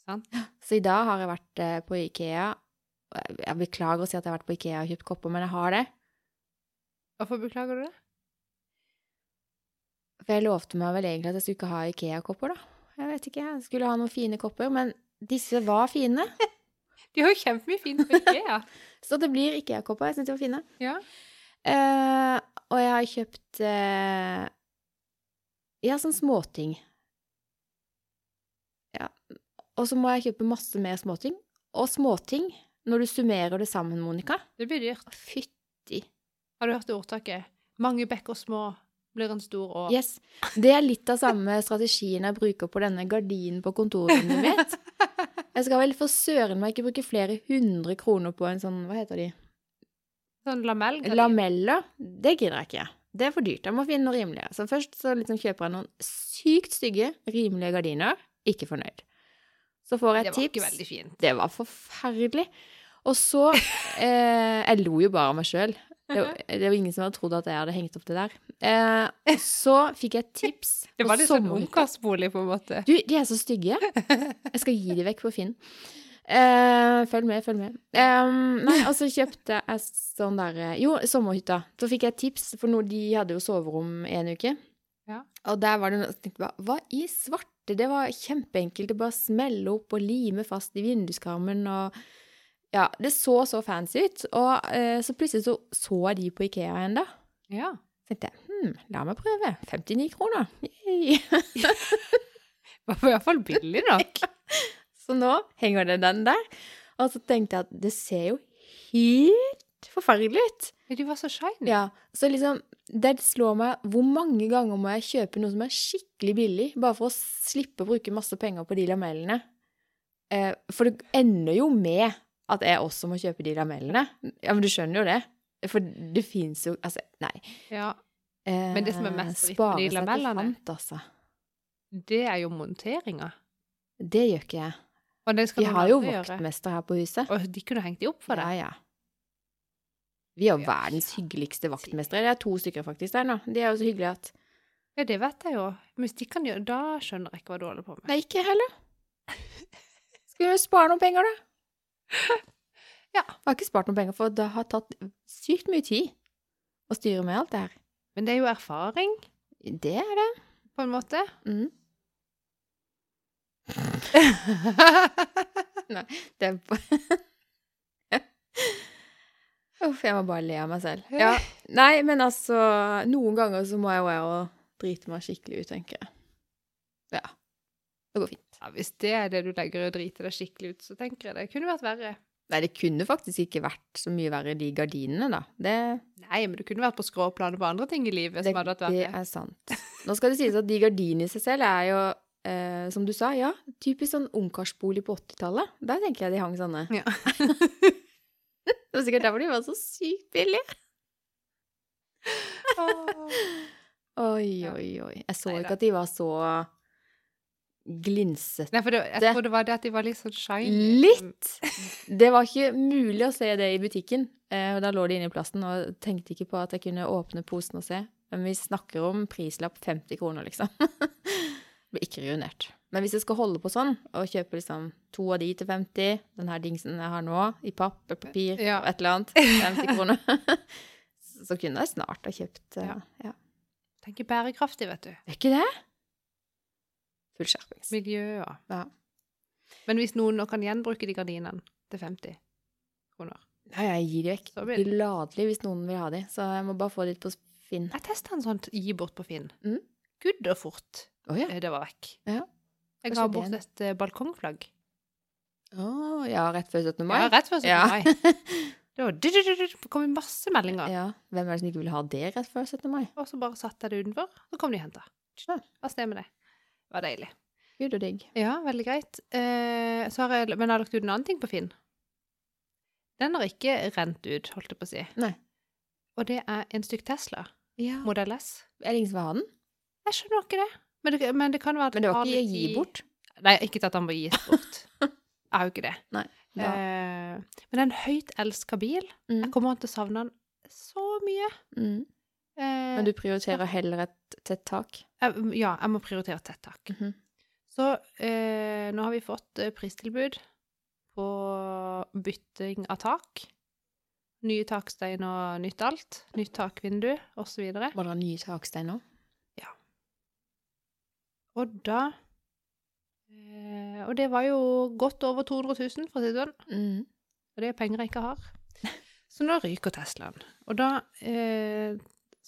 Speaker 1: Sant?
Speaker 2: Så i dag har jeg vært eh, på Ikea. jeg- Jeg beklager å si at jeg har vært på Ikea og kjøpt kopper, men jeg har det.
Speaker 1: Hvorfor beklager du det?
Speaker 2: For jeg lovte meg vel egentlig at jeg skulle ikke ha Ikea-kopper, da. Jeg vet ikke, jeg skulle ha noen fine kopper, men disse var fine.
Speaker 1: De har jo kjempemye fint på IKEA.
Speaker 2: Så det blir Ikea-kopper. Jeg syns de var fine.
Speaker 1: ja.
Speaker 2: Eh, og jeg har kjøpt eh, Ja, sånn småting. Ja. Og så må jeg kjøpe masse mer småting. Og småting, når du summerer det sammen, Monica
Speaker 1: Det blir dyrt.
Speaker 2: Fytti.
Speaker 1: Har du hørt det ordtaket? Mange bekker små blir en stor å.
Speaker 2: Yes. Det er litt av samme strategien jeg bruker på denne gardinen på kontoret mitt. Jeg skal vel for søren meg ikke bruke flere hundre kroner på en sånn, hva heter de,
Speaker 1: Sånn lamell.
Speaker 2: lameller. Det gidder jeg ikke. Det er for dyrt. Jeg må finne noe rimeligere. Så først så liksom kjøper jeg noen sykt stygge, rimelige gardiner. Ikke fornøyd. Så får jeg
Speaker 1: tips.
Speaker 2: Det
Speaker 1: var
Speaker 2: tips.
Speaker 1: ikke veldig fint.
Speaker 2: Det var forferdelig. Og så eh, Jeg lo jo bare av meg sjøl. Det, det var ingen som hadde trodd at jeg hadde hengt opp det der. Eh, så fikk jeg et tips.
Speaker 1: Det var litt sånn ungkarsbolig, på en måte.
Speaker 2: Du, de er så stygge. Jeg skal gi de vekk på Finn. Eh, følg med, følg med. Eh, nei, og så kjøpte jeg sånn derre Jo, sommerhytta. Så fikk jeg et tips, for noe, de hadde jo soverom en uke.
Speaker 1: Ja.
Speaker 2: Og der var det noe jeg tenkte bare Hva i svarte? Det var kjempeenkelt. å bare smelle opp og lime fast i vinduskarmen og Ja, det så så fancy ut. Og eh, så plutselig så så de på Ikea igjen, da.
Speaker 1: Ja.
Speaker 2: Så tenkte jeg hm, la meg prøve. 59 kroner.
Speaker 1: Det var i hvert fall billig nok.
Speaker 2: Så nå henger det den der. Og så tenkte jeg at det ser jo helt forferdelig ut.
Speaker 1: De var så shiny.
Speaker 2: Ja, så liksom Det slår meg hvor mange ganger må jeg kjøpe noe som er skikkelig billig, bare for å slippe å bruke masse penger på de lamellene. Eh, for det ender jo med at jeg også må kjøpe de lamellene. Ja, men du skjønner jo det. For det fins jo Altså, nei.
Speaker 1: Ja.
Speaker 2: Eh,
Speaker 1: Men det som er mest dritt med de lamellene-
Speaker 2: fant, altså.
Speaker 1: Det er jo monteringa.
Speaker 2: Det gjør ikke jeg.
Speaker 1: Skal
Speaker 2: Vi har jo vaktmester her på huset.
Speaker 1: Og de kunne hengt de opp for deg.
Speaker 2: Ja, ja. Vi er jo
Speaker 1: Ja,
Speaker 2: verdens hyggeligste vaktmestere. Det er to stykker faktisk der nå. De er jo så hyggelige at
Speaker 1: Ja, det vet jeg jo. Men hvis de kan gjøre Da skjønner jeg ikke hva du holder på med.
Speaker 2: Nei, ikke heller. Skulle vi spare noen penger, da?
Speaker 1: Ja.
Speaker 2: Jeg har ikke spart noen penger, for det har tatt sykt mye tid å styre med alt det her.
Speaker 1: Men det er jo erfaring,
Speaker 2: Det er det.
Speaker 1: på en måte.
Speaker 2: Mm. det er Uff, jeg må bare le av meg selv. Ja. Nei, men altså Noen ganger så må jeg jo drite meg skikkelig ut, tenker jeg. Ja. Det går fint.
Speaker 1: Ja, hvis det er det du legger i å drite deg skikkelig ut, så tenker jeg det kunne vært verre.
Speaker 2: Nei, det kunne faktisk ikke vært så mye verre, de gardinene, da. Det,
Speaker 1: Nei, men du kunne vært på skråplanet på andre ting i livet
Speaker 2: det,
Speaker 1: som hadde vært
Speaker 2: det
Speaker 1: verre.
Speaker 2: er sant. Nå skal det sies at de gardinene i seg selv er jo, eh, som du sa, ja, typisk sånn ungkarsbolig på 80-tallet. Der tenker jeg de hang sånne.
Speaker 1: Ja.
Speaker 2: Det var sikkert derfor de var så sykt billige. Oi, oi, oi. Jeg så ikke at de var så glinsete.
Speaker 1: Nei, for det, jeg tror det var det at de var litt sånn shiny.
Speaker 2: Litt! Det var ikke mulig å se det i butikken. Eh, og da lå de inne i plasten og tenkte ikke på at jeg kunne åpne posen og se. Men vi snakker om prislapp 50 kroner, liksom. Blir ikke ruinert. Men hvis jeg skal holde på sånn, og kjøpe liksom to av de til 50, den her dingsen jeg har nå, i papp eller papir,
Speaker 1: Ja.
Speaker 2: og et eller annet, 50 kroner, så kunne jeg snart ha kjøpt eh,
Speaker 1: Ja.
Speaker 2: ja.
Speaker 1: Tenker bærekraftig, vet du.
Speaker 2: Er ikke det? Full skjerpings.
Speaker 1: Miljø og
Speaker 2: Ja.
Speaker 1: Men hvis noen nå kan gjenbruke de gardinene til 50 kroner
Speaker 2: Ja, jeg gir de vekk.
Speaker 1: Så.
Speaker 2: Gladelig hvis noen vil ha de. Så jeg må bare få de på Finn.
Speaker 1: Jeg testa en sånn gi bort på Finn.
Speaker 2: Mm.
Speaker 1: Gud og fort
Speaker 2: oh, ja.
Speaker 1: eh, det var vekk.
Speaker 2: Ja.
Speaker 1: Jeg ga bort et eh, balkongflagg.
Speaker 2: Å, ja, rett før 17. mai?
Speaker 1: Ja, rett før 17.
Speaker 2: Ja.
Speaker 1: mai. Det var du, du, du, du, det kom masse meldinger.
Speaker 2: Ja. Hvem er det som ikke vil ha det rett før 17. mai?
Speaker 1: Og så bare satte jeg det utenfor, så kom de og henta. Hva stemmer det? Var deilig.
Speaker 2: Gud og digg.
Speaker 1: Ja, veldig greit. Eh, så har jeg, men jeg har lagt ut en annen ting på Finn. Den har ikke rent ut, holdt jeg på å si.
Speaker 2: Nei.
Speaker 1: Og det er en stykk Tesla,
Speaker 2: Ja.
Speaker 1: modell S.
Speaker 2: Er det ingen som vil ha den?
Speaker 1: Jeg skjønner ikke det. Men det, men det kan være at
Speaker 2: Men det var ikke
Speaker 1: å
Speaker 2: gi bort?
Speaker 1: Nei, ikke at han må gis bort. Jeg har jo ikke det.
Speaker 2: Nei.
Speaker 1: Eh, men det er en høyt elska bil.
Speaker 2: Mm.
Speaker 1: Jeg kommer til å savne den så mye.
Speaker 2: Mm.
Speaker 1: Eh,
Speaker 2: Men du prioriterer heller et tett tak?
Speaker 1: ja, jeg må prioritere tett tak.
Speaker 2: Mhm.
Speaker 1: Så eh, nå har vi fått eh, pristilbud på bytting av tak. Nye takstein og nytt alt. Nytt takvindu osv.
Speaker 2: Var det nye takstein nå?
Speaker 1: Og da eh, Og det var jo godt over 200 000, for å si det sånn.
Speaker 2: Mm.
Speaker 1: Og det er penger jeg ikke har. Så nå ryker Teslaen. Og da eh,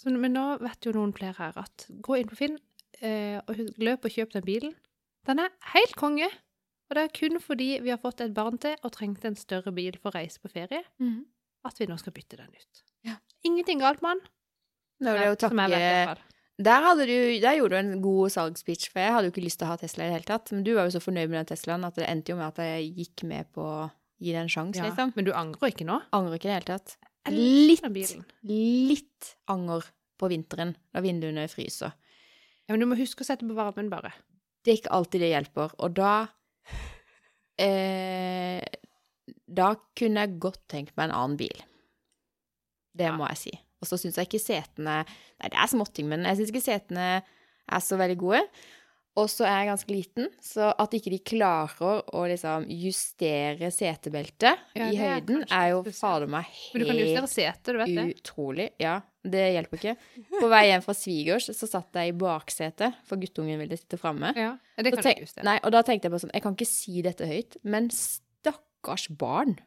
Speaker 1: så, Men nå vet jo noen flere her at gå inn på Finn eh, og løp og kjøp den bilen. Den er helt konge. Og det er kun fordi vi har fått et barn til og trengte en større bil for å reise på ferie,
Speaker 2: mm.
Speaker 1: at vi nå skal bytte den ut.
Speaker 2: Ja.
Speaker 1: Ingenting galt med den.
Speaker 2: Da vil jeg jo takke. Der, hadde du, der gjorde du en god salgspitch, for jeg hadde jo ikke lyst til å ha Tesla i det hele tatt. Men du var jo så fornøyd med den Teslaen at det endte jo med at jeg gikk med på å gi det en sjanse,
Speaker 1: Ja.
Speaker 2: liksom.
Speaker 1: Men du angrer ikke nå?
Speaker 2: Angrer ikke i det hele tatt. Litt, litt anger på vinteren da vinduene fryser.
Speaker 1: Ja, men du må huske å sette på varmen, bare.
Speaker 2: Det er ikke alltid det hjelper, og da eh, Da kunne jeg godt tenkt meg en annen bil. Det
Speaker 1: Ja.
Speaker 2: må jeg si. Og så syns jeg ikke setene Nei, det er småting, men jeg syns ikke setene er så veldig gode. Og så er jeg ganske liten, så at ikke de klarer å liksom justere setebeltet
Speaker 1: Ja,
Speaker 2: i høyden,
Speaker 1: er
Speaker 2: er jo fader meg helt utrolig. Ja, det hjelper ikke. På vei hjem fra svigers så satt jeg i baksetet, for guttungen ville sitte framme.
Speaker 1: Ja, det kan
Speaker 2: tenk-
Speaker 1: justere.
Speaker 2: Nei, og da tenkte jeg bare sånn Jeg kan ikke si dette høyt, men stakkars barn.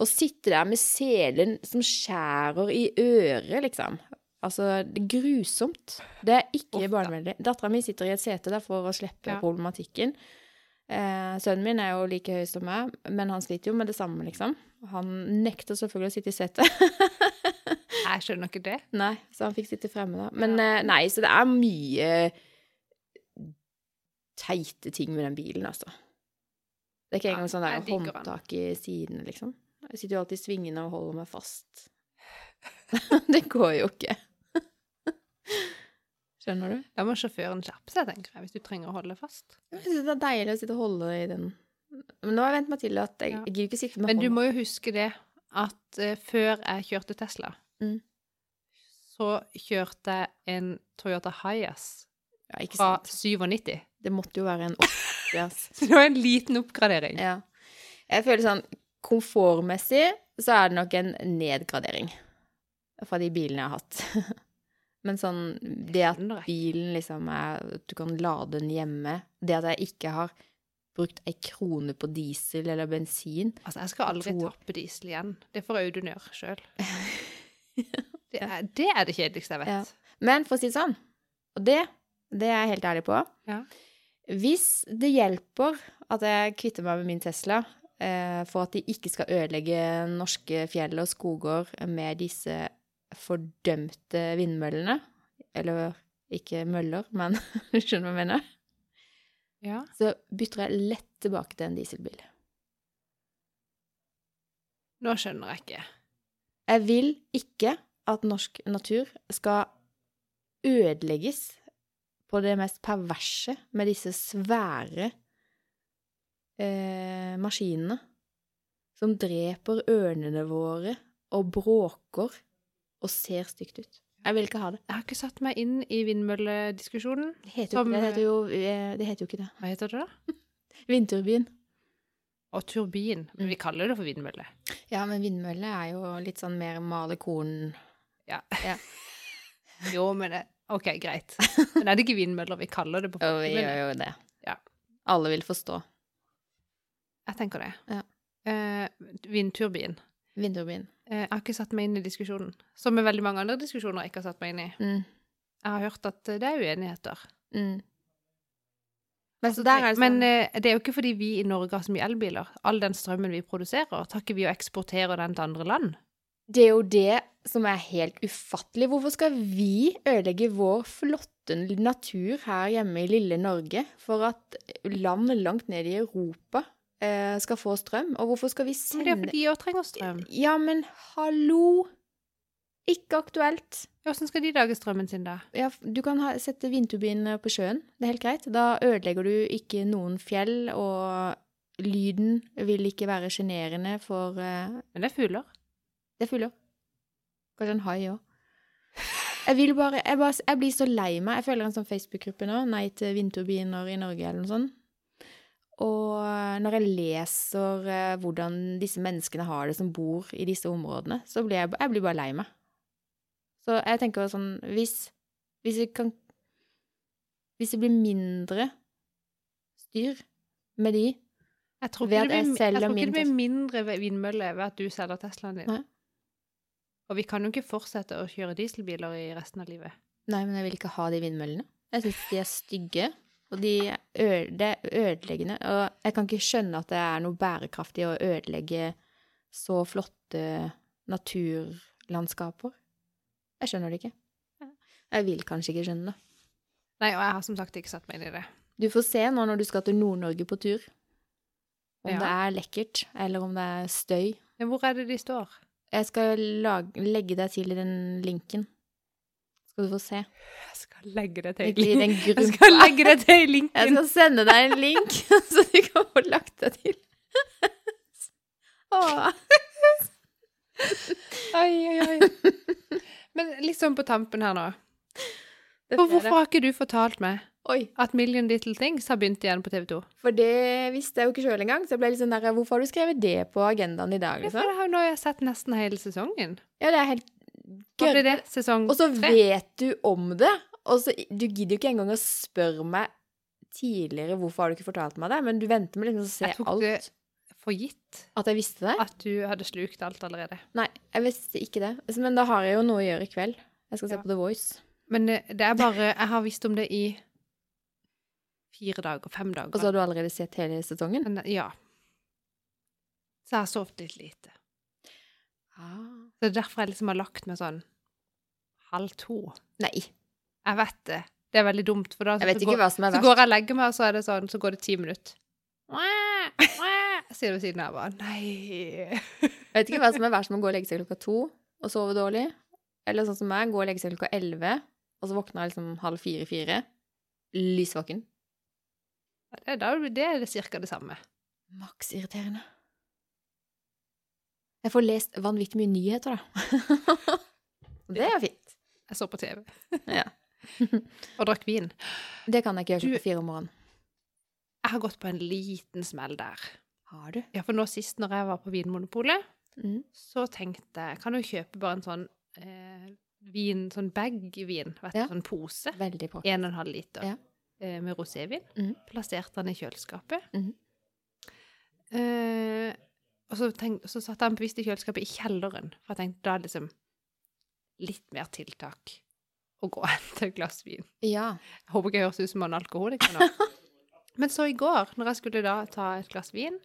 Speaker 2: Å sitte der med selen som skjærer i øret, liksom. Altså, det er grusomt. Det er ikke barnevennlig. Dattera mi sitter i et sete der for å slippe
Speaker 1: Ja.
Speaker 2: problematikken. Eh, sønnen min er jo like høy som meg, men han sliter jo med det samme, liksom. Han nekter selvfølgelig å sitte i setet.
Speaker 1: Jeg skjønner ikke det.
Speaker 2: Nei, så han fikk sitte fremme da. Men
Speaker 1: Ja.
Speaker 2: eh, nei, så det er mye teite ting med den bilen, altså. Det er ikke engang sånn der håndtak i sidene, liksom. Jeg sitter jo alltid svingende og holder meg fast. det går jo ikke. Skjønner du?
Speaker 1: Da må sjåføren skjerpe seg, tenker jeg, hvis du trenger å holde fast.
Speaker 2: Jeg synes det er deilig å sitte og holde i den. Men nå har jeg vent meg til at jeg,
Speaker 1: Ja.
Speaker 2: jeg gidder ikke sitte med
Speaker 1: Men du
Speaker 2: hånda.
Speaker 1: må jo huske det at uh, før jeg kjørte Tesla,
Speaker 2: Mm.
Speaker 1: så kjørte jeg en Toyota Hiace
Speaker 2: Ja,
Speaker 1: fra
Speaker 2: sant.
Speaker 1: 97.
Speaker 2: Det måtte jo være en oppgradering.
Speaker 1: Så det var en liten oppgradering.
Speaker 2: Ja. Jeg føler sånn komfortmessig så er det nok en nedgradering fra de bilene jeg har hatt. Men sånn det at bilen liksom er at Du kan lade den hjemme. Det at jeg ikke har brukt ei krone på diesel eller bensin.
Speaker 1: Altså, jeg skal aldri
Speaker 2: To-
Speaker 1: tappe diesel igjen. Det får Audun gjøre sjøl. Det, er- det det kjedeligste jeg vet.
Speaker 2: Ja. Men for å si det sånn, og det, det er jeg helt ærlig på
Speaker 1: Ja.
Speaker 2: Hvis det hjelper at jeg kvitter meg med min Tesla eh, for at de ikke skal ødelegge norske fjell og skoger med disse fordømte vindmøllene Eller ikke møller, men du skjønner hva jeg mener?
Speaker 1: Ja.
Speaker 2: Så bytter jeg lett tilbake til en dieselbil.
Speaker 1: Nå skjønner jeg ikke.
Speaker 2: Jeg vil ikke at norsk natur skal ødelegges på det mest perverse med disse svære eh, maskinene som dreper ørnene våre og bråker og ser stygt ut. Jeg vil ikke ha det.
Speaker 1: Jeg har ikke satt meg inn i vindmøllediskusjonen.
Speaker 2: Det heter
Speaker 1: Som,
Speaker 2: det. Heter jo, eh, det heter jo ikke det.
Speaker 1: Hva heter det da?
Speaker 2: Vindturbin.
Speaker 1: Og turbin. Men vi kaller det for vindmølle.
Speaker 2: Ja, men vindmølle er jo litt sånn mer male korn
Speaker 1: Ja.
Speaker 2: Ja.
Speaker 1: jo, men det, OK, greit. Men er det ikke vindmøller vi kaller det på
Speaker 2: Jo, vi gjør jo det.
Speaker 1: Ja.
Speaker 2: Alle vil forstå.
Speaker 1: Jeg tenker det.
Speaker 2: Ja.
Speaker 1: Eh, vindturbin.
Speaker 2: Vindturbin.
Speaker 1: Eh, jeg har ikke satt meg inn i diskusjonen. Som med veldig mange andre diskusjoner jeg ikke har satt meg inn i.
Speaker 2: Mm.
Speaker 1: Jeg har hørt at eh, det er uenigheter.
Speaker 2: Mm. Men der er det sånn
Speaker 1: Men eh, det er jo ikke fordi vi i Norge har så mye elbiler. All den strømmen vi produserer, tar ikke vi og eksporterer den til andre land?
Speaker 2: Det er jo det som er helt ufattelig. Hvorfor skal vi ødelegge vår flotte natur her hjemme i lille Norge for at land langt ned i Europa skal få strøm? Og hvorfor skal vi sende
Speaker 1: det er fordi de òg trenger strøm.
Speaker 2: Ja, men hallo! Ikke aktuelt.
Speaker 1: Hvordan skal de lage strømmen sin, da?
Speaker 2: Ja, du kan ha, sette vindturbiner på sjøen. Det er helt greit. Da ødelegger du ikke noen fjell, og lyden vil ikke være sjenerende for eh,
Speaker 1: Men det er fugler.
Speaker 2: Det er fugler. Kanskje en hai òg. Jeg vil bare jeg, jeg blir så lei meg. Jeg føler en sånn Facebook-gruppe nå, Nei til vindturbiner i Norge, eller noe sånt. Og når jeg leser eh, hvordan disse menneskene har det som bor i disse områdene, så blir jeg, jeg blir bare lei meg. Så jeg tenker sånn Hvis, hvis vi kan Hvis det blir mindre styr med de
Speaker 1: Jeg tror ikke, det blir, jeg tror ikke det blir mindre vindmøller ved at du selger Teslaen din.
Speaker 2: Nei.
Speaker 1: Og vi kan jo ikke fortsette å kjøre dieselbiler i resten av livet.
Speaker 2: Nei, men jeg vil ikke ha de vindmøllene. Jeg syns de er stygge, og de det er ødeleggende. Og jeg kan ikke skjønne at det er noe bærekraftig å ødelegge så flotte naturlandskaper. Jeg skjønner det ikke. Jeg vil kanskje ikke skjønne det.
Speaker 1: Nei, og jeg har som sagt ikke satt meg inn i det.
Speaker 2: Du får se nå når du skal til Nord-Norge på tur, om
Speaker 1: Ja.
Speaker 2: det er lekkert, eller om det er støy.
Speaker 1: Men hvor er det de står?
Speaker 2: Jeg skal lage, legge deg til i den linken. Skal du få se.
Speaker 1: Jeg skal legge det
Speaker 2: I link.
Speaker 1: Jeg skal legge det til linken.
Speaker 2: Jeg skal sende deg en link, så du kan få lagt det til. Åh.
Speaker 1: Oi, oi, oi. Men litt sånn på tampen her nå. For hvorfor har ikke du fortalt meg
Speaker 2: Oi,
Speaker 1: at Million Little Things har begynt igjen på TV 2?
Speaker 2: for det visste jeg jo ikke sjøl engang. Så jeg ble litt sånn der Hvorfor har du skrevet det på agendaen i dag,
Speaker 1: Ja, for
Speaker 2: liksom?
Speaker 1: det har jo nå jeg sett nesten hele sesongen.
Speaker 2: Ja, det er helt
Speaker 1: Hva blir det? Sesong
Speaker 2: Og så vet du om det, og så Du gidder jo ikke engang å spørre meg tidligere hvorfor har du ikke fortalt meg det, men du venter med liksom å se
Speaker 1: Jeg tok
Speaker 2: alt.
Speaker 1: det for gitt
Speaker 2: At jeg visste det?
Speaker 1: at du hadde slukt alt allerede.
Speaker 2: Nei, jeg visste ikke det. Men da har jeg jo noe å gjøre i kveld. Jeg skal se
Speaker 1: Ja.
Speaker 2: på The Voice.
Speaker 1: Men det, det er bare Jeg har visst om det i fire dager, fem dager.
Speaker 2: Og så har du allerede sett hele sesongen?
Speaker 1: Men, ja. Så jeg har sovet litt lite.
Speaker 2: Ah.
Speaker 1: Så det er derfor jeg liksom har lagt meg sånn halv to.
Speaker 2: Nei.
Speaker 1: Jeg vet det. Det er veldig dumt, for da så
Speaker 2: ikke
Speaker 1: går, så går jeg og legger meg, og så er det sånn, så går det ti minutter. Jeg sier det ved siden av bare Nei.
Speaker 2: Jeg vet ikke hva som er verst med å gå og legge seg klokka to og sove dårlig. Eller sånn som meg, gå og legge seg klokka elleve, og så våkner jeg liksom halv fire-fire. Lysvåken.
Speaker 1: Det det er det cirka det samme.
Speaker 2: Maks irriterende. Jeg får lest vanvittig mye nyheter, da. det er fint.
Speaker 1: Jeg så på TV
Speaker 2: Ja.
Speaker 1: og drakk vin.
Speaker 2: Det kan jeg ikke gjøre klokka fire om morgenen.
Speaker 1: Jeg har gått på en liten smell der.
Speaker 2: Har du?
Speaker 1: Ja, for nå sist når jeg var på Vinmonopolet,
Speaker 2: Mm.
Speaker 1: så tenkte jeg Kan jo kjøpe bare en sånn eh, vin, sånn bag-vin, vet du,
Speaker 2: Ja.
Speaker 1: sånn pose.
Speaker 2: Veldig bra.
Speaker 1: En og en halv liter
Speaker 2: Ja.
Speaker 1: eh, med rosévin.
Speaker 2: Mm.
Speaker 1: Plasserte den i kjøleskapet.
Speaker 2: Mm.
Speaker 1: eh, og så, tenk, så satte den bevisst i kjøleskapet i kjelleren, for jeg tenkte da er det liksom litt mer tiltak å gå etter et glass vin.
Speaker 2: Ja.
Speaker 1: Jeg håper ikke jeg høres ut som en alkoholiker nå. Men så i går, når jeg skulle da ta et glass vin,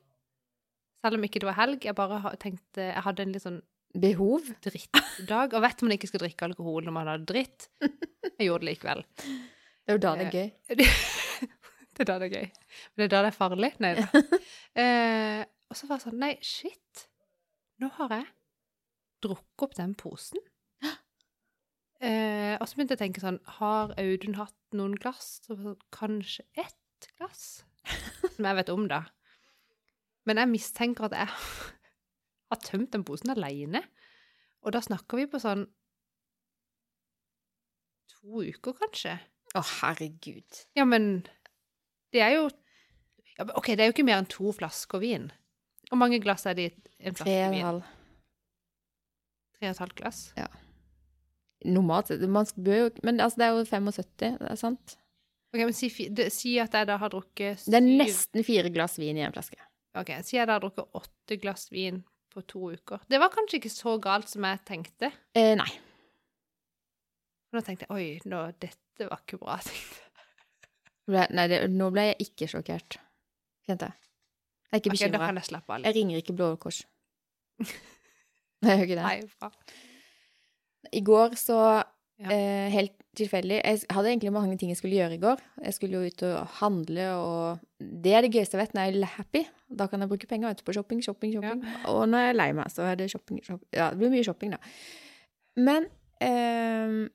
Speaker 1: selv om ikke det var helg, jeg bare tenkte Jeg hadde en litt sånn
Speaker 2: Behov?
Speaker 1: drittdag. Og vet man ikke skal drikke alkohol når man har dritt. Jeg gjorde det likevel.
Speaker 2: Det er jo da det er gøy.
Speaker 1: Det er da det er gøy. Men det er da det er farlig. Nei da. Og så var det sånn Nei, shit. Nå har jeg drukket opp den posen. Eh, og så begynte jeg å tenke sånn Har Audun hatt noen glass? Så sånn, Kanskje ett glass? Som jeg vet om, da. Men jeg mistenker at jeg har tømt den posen alene. Og da snakker vi på sånn to uker, kanskje.
Speaker 2: Å, herregud.
Speaker 1: Ja, men det er jo ja, OK, det er jo ikke mer enn to flasker vin. Hvor mange glass er det i en
Speaker 2: Tre
Speaker 1: flaske
Speaker 2: og en
Speaker 1: vin?
Speaker 2: halv.
Speaker 1: Tre og et halvt glass? Ja.
Speaker 2: Normalt man bør jo Men altså, det er jo 75, det er sant?
Speaker 1: Ok, men si, fi- det, si at jeg da har drukket
Speaker 2: Det er nesten fire glass vin i en flaske.
Speaker 1: Ok, si jeg da har drukket åtte glass vin på to uker. Det var kanskje ikke så galt som jeg tenkte.
Speaker 2: Eh, nei.
Speaker 1: Nå tenkte jeg oi, nå, dette var ikke bra. tenkte jeg.
Speaker 2: Ble- Nei, det, nå ble jeg ikke sjokkert. Kjente jeg. Jeg er ikke
Speaker 1: Ok, da kan jeg slappe av litt.
Speaker 2: Jeg ringer ikke Blå Kors. Jeg gjør ikke det.
Speaker 1: Nei, bra.
Speaker 2: I går så
Speaker 1: Ja.
Speaker 2: eh, Helt tilfeldig Jeg hadde egentlig mange ting jeg skulle gjøre i går. Jeg skulle jo ut og handle, og det er det gøyeste jeg vet når jeg er happy. Da kan jeg bruke penger ute på shopping, shopping, shopping. Og når jeg er lei meg, så er det shopping, shopping. Ja, det blir mye shopping, da. Men eh,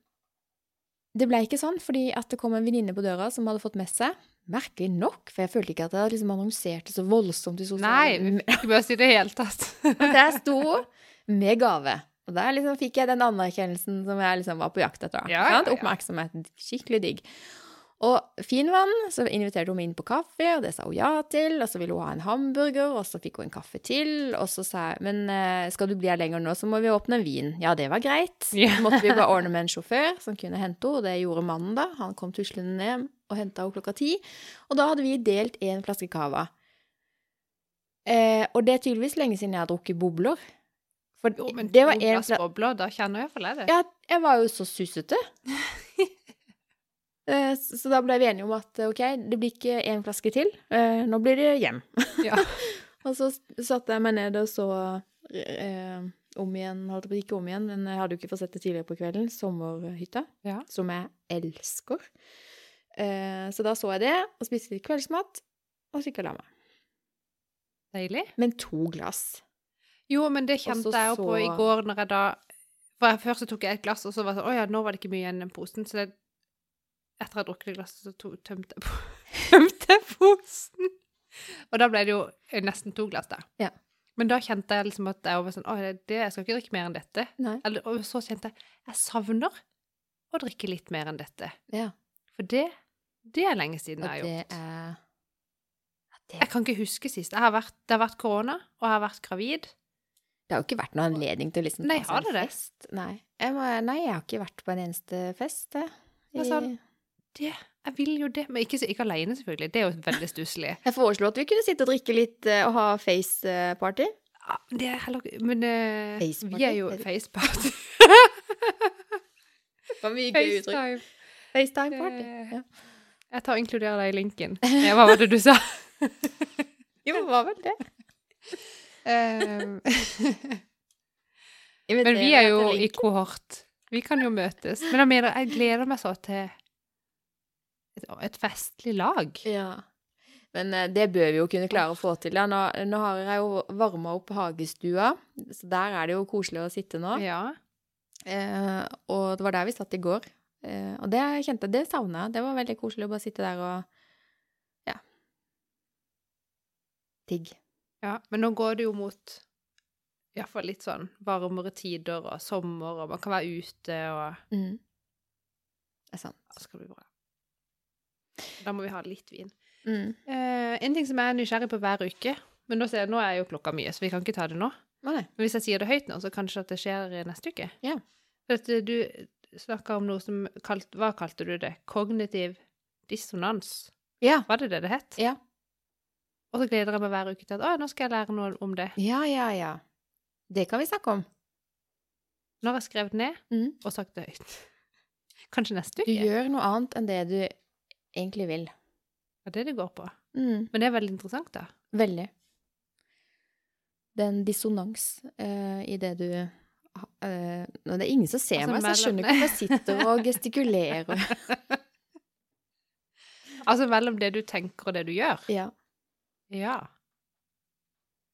Speaker 2: det ble ikke sånn, fordi at det kom en venninne på døra som hadde fått med seg Merkelig nok, for jeg følte ikke at jeg liksom annonsert det så voldsomt i
Speaker 1: Nei,
Speaker 2: sosiale
Speaker 1: vi fikk ikke bare si det i det hele tatt.
Speaker 2: Der sto med gave. Og der liksom fikk jeg den anerkjennelsen som jeg liksom var på jakt etter.
Speaker 1: Ja, ja, ja.
Speaker 2: Oppmerksomhet. Skikkelig digg. Og Finvann, så inviterte hun meg inn på kaffe, og det sa hun ja til. Og så ville hun ha en hamburger, og så fikk hun en kaffe til. Og så sa jeg men eh, skal du bli her lenger nå, så må vi åpne en vin. Ja, det var greit. Så måtte vi bare ordne med en sjåfør som kunne hente henne, og det gjorde mannen da. Han kom tuslende ned og henta henne klokka ti. Og da hadde vi delt én flaske cava. Eh, og det er tydeligvis lenge siden jeg har drukket bobler. For
Speaker 1: Jo, men
Speaker 2: det var
Speaker 1: to glass bobler, da kjenner jeg for det.
Speaker 2: Ja, jeg var jo så sussete. Eh, Så da ble vi enige om at OK, det blir ikke én flaske til. eh, Nå blir det hjem.
Speaker 1: Ja.
Speaker 2: Og så satte jeg meg ned og så eh, om igjen, holdt på ikke om igjen, men jeg hadde jo ikke fått sett det tidligere på kvelden, Sommerhytta,
Speaker 1: Ja.
Speaker 2: som jeg elsker. Eh, så da så jeg det, og spiste litt kveldsmat, og så gikk jeg og la meg.
Speaker 1: Deilig.
Speaker 2: Men to glass.
Speaker 1: Jo, men det kjente
Speaker 2: Også
Speaker 1: jeg jo på i går når jeg da For jeg, først så tok jeg et glass, og så var det sånn Å ja, nå var det ikke mye igjen i posen. Så det, etter jeg drukket det glasset, så to, tømte jeg tømte posen. Og da ble det jo nesten to glass, da.
Speaker 2: Ja.
Speaker 1: Men da kjente jeg liksom at jeg var sånn Å, det, det, jeg skal ikke drikke mer enn dette. Eller, og så kjente jeg jeg savner å drikke litt mer enn dette.
Speaker 2: Ja.
Speaker 1: For det, det er lenge siden jeg har gjort.
Speaker 2: er det,
Speaker 1: Jeg kan ikke huske sist. Har vært, det har vært korona, og jeg har vært gravid.
Speaker 2: det har jo ikke vært noen anledning til å liksom
Speaker 1: Nei,
Speaker 2: ta seg en
Speaker 1: det
Speaker 2: fest. Nei. Jeg, må, nei, jeg har ikke vært på en eneste fest.
Speaker 1: Det
Speaker 2: Jeg,
Speaker 1: sånn- Det, jeg vil jo det, men ikke, ikke alene, selvfølgelig. Det er jo veldig stusslig.
Speaker 2: Jeg foreslo at vi kunne sitte og drikke litt eh, og ha face-party.
Speaker 1: Ja, det er heller ikke Men
Speaker 2: uh,
Speaker 1: vi er jo faceparty.
Speaker 2: Det var mye gøy uttrykk.
Speaker 1: FaceTime.
Speaker 2: FaceTime-party. Ja.
Speaker 1: Jeg tar og inkluderer deg i linken. Ja, hva var det du sa?
Speaker 2: Jo, det var vel det.
Speaker 1: Eh, men vi er jo i kohort. Vi kan jo møtes. Men jeg mener, jeg gleder meg så til et, et festlig lag.
Speaker 2: Ja. Men eh, det bør vi jo kunne klare å få til. Ja. Nå, nå har jeg jo varma opp hagestua, så der er det jo koselig å sitte nå.
Speaker 1: Ja.
Speaker 2: Eh, og det var der vi satt i går. Eh, og det kjente jeg, det savna jeg. Det var veldig koselig å bare sitte der og ja. Digg.
Speaker 1: ja. Men nå går det jo mot iallfall litt sånn varmere tider og sommer, og man kan være ute, og
Speaker 2: Mm. Det er sant.
Speaker 1: det skal bli bra. Da må vi ha litt vin.
Speaker 2: Mm.
Speaker 1: Eh, en ting som jeg er nysgjerrig på hver uke Men nå, jeg, nå er jo klokka mye, så vi kan ikke ta det nå.
Speaker 2: Nei.
Speaker 1: Men hvis jeg sier det høyt nå, så kanskje at det skjer neste uke.
Speaker 2: Ja.
Speaker 1: For at eh, du snakka om noe som kalt, Hva kalte du det? Kognitiv dissonans?
Speaker 2: Ja.
Speaker 1: Var det det det het?
Speaker 2: Ja.
Speaker 1: Og så gleder jeg meg hver uke til at å, nå skal jeg lære noe om det.
Speaker 2: Ja, ja, ja. Det kan vi snakke om.
Speaker 1: Nå har jeg skrevet ned
Speaker 2: Mm.
Speaker 1: og sagt det høyt. Kanskje neste uke.
Speaker 2: Du gjør noe annet enn det du egentlig vil.
Speaker 1: Det er det det går på.
Speaker 2: Mm.
Speaker 1: Men det er veldig interessant, da.
Speaker 2: Veldig. Det er en dissonans uh, i det du eh, nå, Det er ingen som ser
Speaker 1: Altså,
Speaker 2: meg, så jeg skjønner ikke hvorfor jeg sitter og gestikulerer.
Speaker 1: Altså mellom det du tenker og det du gjør.
Speaker 2: Ja.
Speaker 1: Ja.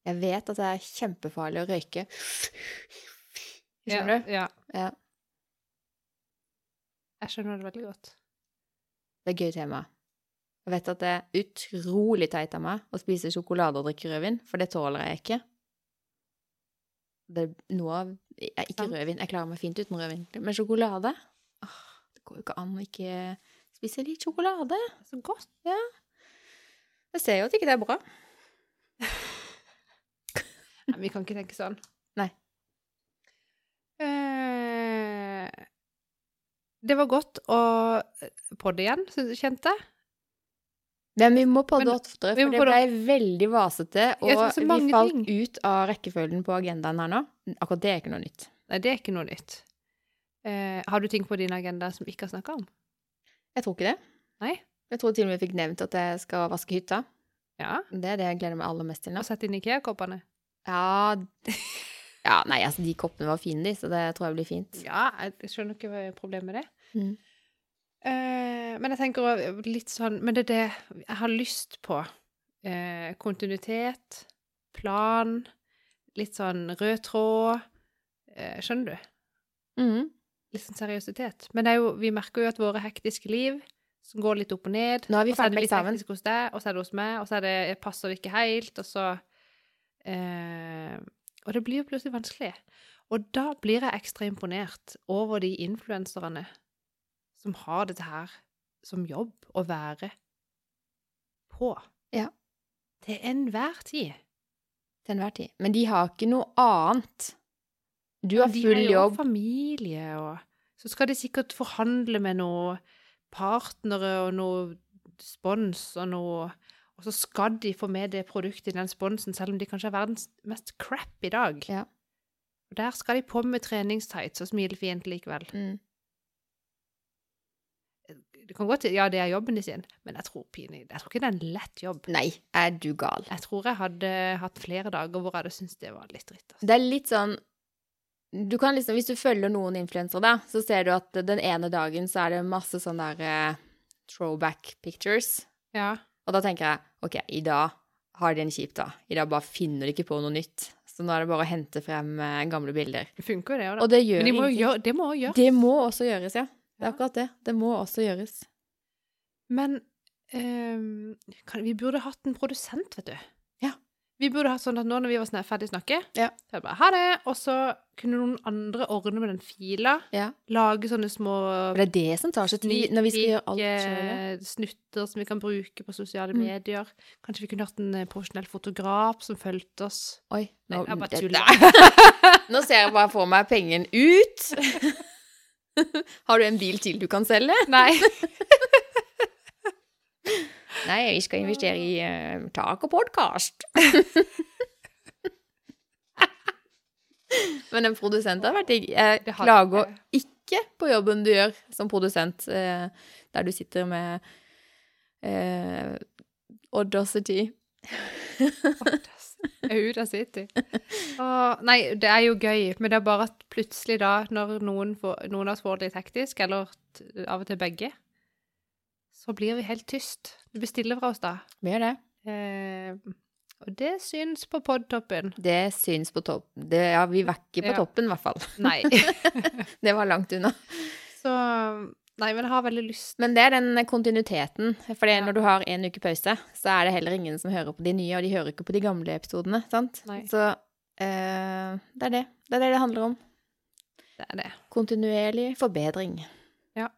Speaker 2: Jeg vet at det er kjempefarlig å røyke. Skjønner du?
Speaker 1: Ja.
Speaker 2: Ja.
Speaker 1: Jeg skjønner det veldig godt.
Speaker 2: Det er et gøy tema. Jeg vet at det er utrolig teit av meg å spise sjokolade og drikke rødvin, for det tåler jeg ikke. Det noe av jeg, Ikke rødvin, jeg klarer meg fint uten rødvin. Men sjokolade åh, Det går jo ikke an å ikke spise litt sjokolade.
Speaker 1: Så godt.
Speaker 2: Jeg ser jo at ikke det er bra.
Speaker 1: Nei, vi kan ikke tenke sånn.
Speaker 2: Nei.
Speaker 1: Eh, det var godt å podde igjen, kjente jeg.
Speaker 2: Men vi må podde oftere, for det ble veldig vasete, og vi falt
Speaker 1: ting.
Speaker 2: ut av rekkefølgen på agendaen her nå. Akkurat det er ikke noe nytt.
Speaker 1: Nei, det er ikke noe nytt. Eh, har du ting på din agenda som vi ikke har snakka om?
Speaker 2: Jeg tror ikke det.
Speaker 1: Nei?
Speaker 2: Jeg tror til og med jeg fikk nevnt at jeg skal vaske hytta.
Speaker 1: Ja.
Speaker 2: Det er det jeg gleder meg aller mest til nå.
Speaker 1: Og sette inn Ikea-koppene?
Speaker 2: Ja, ja Nei, altså, de koppene var fine, de, så det tror jeg blir fint.
Speaker 1: Ja, jeg skjønner ikke hva er problemet med det.
Speaker 2: Mm.
Speaker 1: Eh, men jeg tenker òg litt sånn Men det er det jeg har lyst på. Eh, kontinuitet, plan, litt sånn rød tråd. Eh, skjønner du?
Speaker 2: Mm.
Speaker 1: Litt sånn seriøsitet. Men det jo, vi merker jo at våre hektiske liv, som går litt opp og ned
Speaker 2: Nå er vi
Speaker 1: er
Speaker 2: ferdig med eksamen.
Speaker 1: og så er det hos meg, og så er det, passer det ikke helt, og så eh, Og det blir jo plutselig vanskelig. Og da blir jeg ekstra imponert over de influenserne som har dette her som jobb å være på.
Speaker 2: Ja.
Speaker 1: Til enhver tid.
Speaker 2: Til enhver tid. Men de har ikke noe annet. Du har full jobb.
Speaker 1: De har jo
Speaker 2: jobb.
Speaker 1: familie, og så skal de sikkert forhandle med noen partnere og noe spons og noe Og så skal de få med det produktet i den sponsen, selv om de kanskje er verdens mest crap i dag.
Speaker 2: Ja.
Speaker 1: Og der skal de på med treningstights og fint likevel.
Speaker 2: Mm.
Speaker 1: Det kan godt Ja, det er jobben de sin, men jeg tror, Pini, jeg tror ikke det er en lett jobb.
Speaker 2: Nei, er du gal?
Speaker 1: Jeg tror jeg hadde hatt flere dager hvor jeg hadde syntes det var litt dritt. Altså.
Speaker 2: Det er litt sånn du kan liksom, Hvis du følger noen influensere, da, så ser du at den ene dagen så er det masse sånne der uh, throwback pictures.
Speaker 1: Ja.
Speaker 2: Og da tenker jeg OK, i dag har de en kjip dag. I dag bare finner de ikke på noe nytt. Så nå er det bare å hente frem eh, gamle bilder.
Speaker 1: Det funker jo, det òg, da.
Speaker 2: Og det gjør
Speaker 1: Men de må jo gjøre. Det må
Speaker 2: også gjøres, ja. Det er akkurat det. Det må også gjøres.
Speaker 1: Men ehm, kan, vi burde hatt en produsent, vet du.
Speaker 2: Ja.
Speaker 1: Vi burde hatt sånn at nå når vi var ferdig snakke,
Speaker 2: Ja.
Speaker 1: så det bare ha det, og så kunne noen andre ordne med den fila,
Speaker 2: Ja.
Speaker 1: lage sånne små
Speaker 2: det er det som tar seg tid, når vi skal gjøre alt sjøl.
Speaker 1: snutter som vi kan bruke på sosiale
Speaker 2: Mm.
Speaker 1: medier. Kanskje vi kunne hatt en eh, profesjonell fotograf som fulgte oss.
Speaker 2: Oi, nå,
Speaker 1: Nei, jeg bare tuller.
Speaker 2: nå ser jeg bare for meg pengen ut. Har du en bil til du kan selge?
Speaker 1: Nei.
Speaker 2: Nei, vi skal investere i uh, tak og podkast. Men en produsent har vært digg. Jeg klager ikke på jobben du gjør som produsent, eh, der du sitter med eh, Audacity.
Speaker 1: Audacity. Og, nei, det er jo gøy, men det er bare at plutselig da, når noen, får, noen av oss får det litt hektisk, eller av og til begge, så blir vi helt tyst. Du bestiller fra oss da.
Speaker 2: Vi gjør det.
Speaker 1: Eh, og det syns på podtoppen.
Speaker 2: Det syns på toppen. Det, ja, vi var ikke på
Speaker 1: Ja.
Speaker 2: toppen, i hvert fall.
Speaker 1: Nei.
Speaker 2: Det var langt unna.
Speaker 1: så Nei, men jeg har veldig lyst
Speaker 2: Men det er den kontinuiteten. For
Speaker 1: Ja.
Speaker 2: når du har en uke pause, så er det heller ingen som hører på de nye, og de hører ikke på de gamle episodene. sant?
Speaker 1: Nei.
Speaker 2: Så eh, det er det. Det er det det handler om.
Speaker 1: Det er det.
Speaker 2: Kontinuerlig forbedring.
Speaker 1: Ja.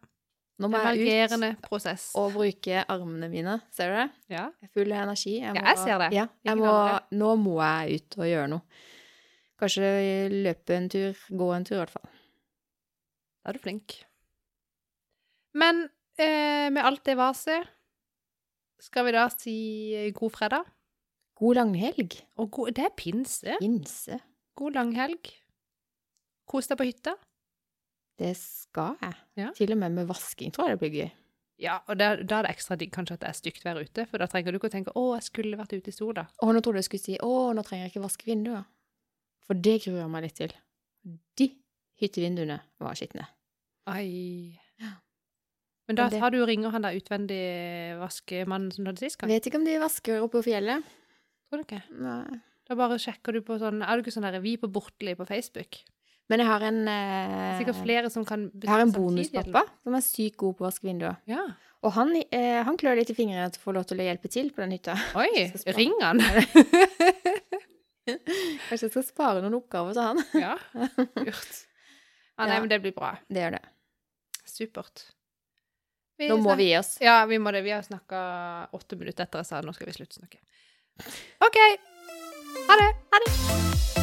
Speaker 2: Nå må jeg ut
Speaker 1: prosess.
Speaker 2: og bruke armene mine. Ser du det?
Speaker 1: Ja.
Speaker 2: Jeg er full av energi.
Speaker 1: Ja, jeg ser det.
Speaker 2: Ja, jeg må, nå må jeg ut og gjøre noe. Kanskje løpe en tur, gå en tur i hvert fall.
Speaker 1: Da er du flink. Men eh, med alt det vaset, skal vi da si god fredag?
Speaker 2: God langhelg.
Speaker 1: Og god, det er pinse.
Speaker 2: Pinse.
Speaker 1: God langhelg. Kos deg på hytta.
Speaker 2: Det skal jeg.
Speaker 1: Ja.
Speaker 2: Til og med med vasking tror jeg det blir gøy.
Speaker 1: Ja, og da, da er det ekstra digg kanskje at det er stygt vær ute, for da trenger du ikke å tenke 'Å, jeg skulle vært ute i sola'.
Speaker 2: Å, nå trodde jeg skulle si 'Å, nå trenger jeg ikke vaske vinduer'. For det gruer jeg meg litt til. De hyttevinduene var skitne.
Speaker 1: Ai.
Speaker 2: Ja.
Speaker 1: Men da tar du og ringer han der utvendig vaskemannen som du hadde sist gang?
Speaker 2: Vet ikke om de vasker oppe på fjellet.
Speaker 1: Tror du ikke?
Speaker 2: Nei.
Speaker 1: Da bare sjekker du på sånn Er du ikke sånn der Vi på Bortli på Facebook?
Speaker 2: Men jeg har en eh,
Speaker 1: er sikkert flere som kan
Speaker 2: Jeg har en bonuspappa som er sykt god på å vaske vinduer.
Speaker 1: Ja.
Speaker 2: Og han, eh, han klør litt i fingrene til å få lov til å hjelpe til på den hytta.
Speaker 1: Oi, ring han.
Speaker 2: Kanskje jeg skal spare noen oppgaver til han.
Speaker 1: ja, lurt. Ja, nei, men det blir bra.
Speaker 2: Det gjør det.
Speaker 1: Supert.
Speaker 2: Nå må vi gi oss.
Speaker 1: Ja, vi må det. Vi har snakka åtte minutter etter jeg sa nå skal vi slutte å snakke. OK. Ha det. Ha det.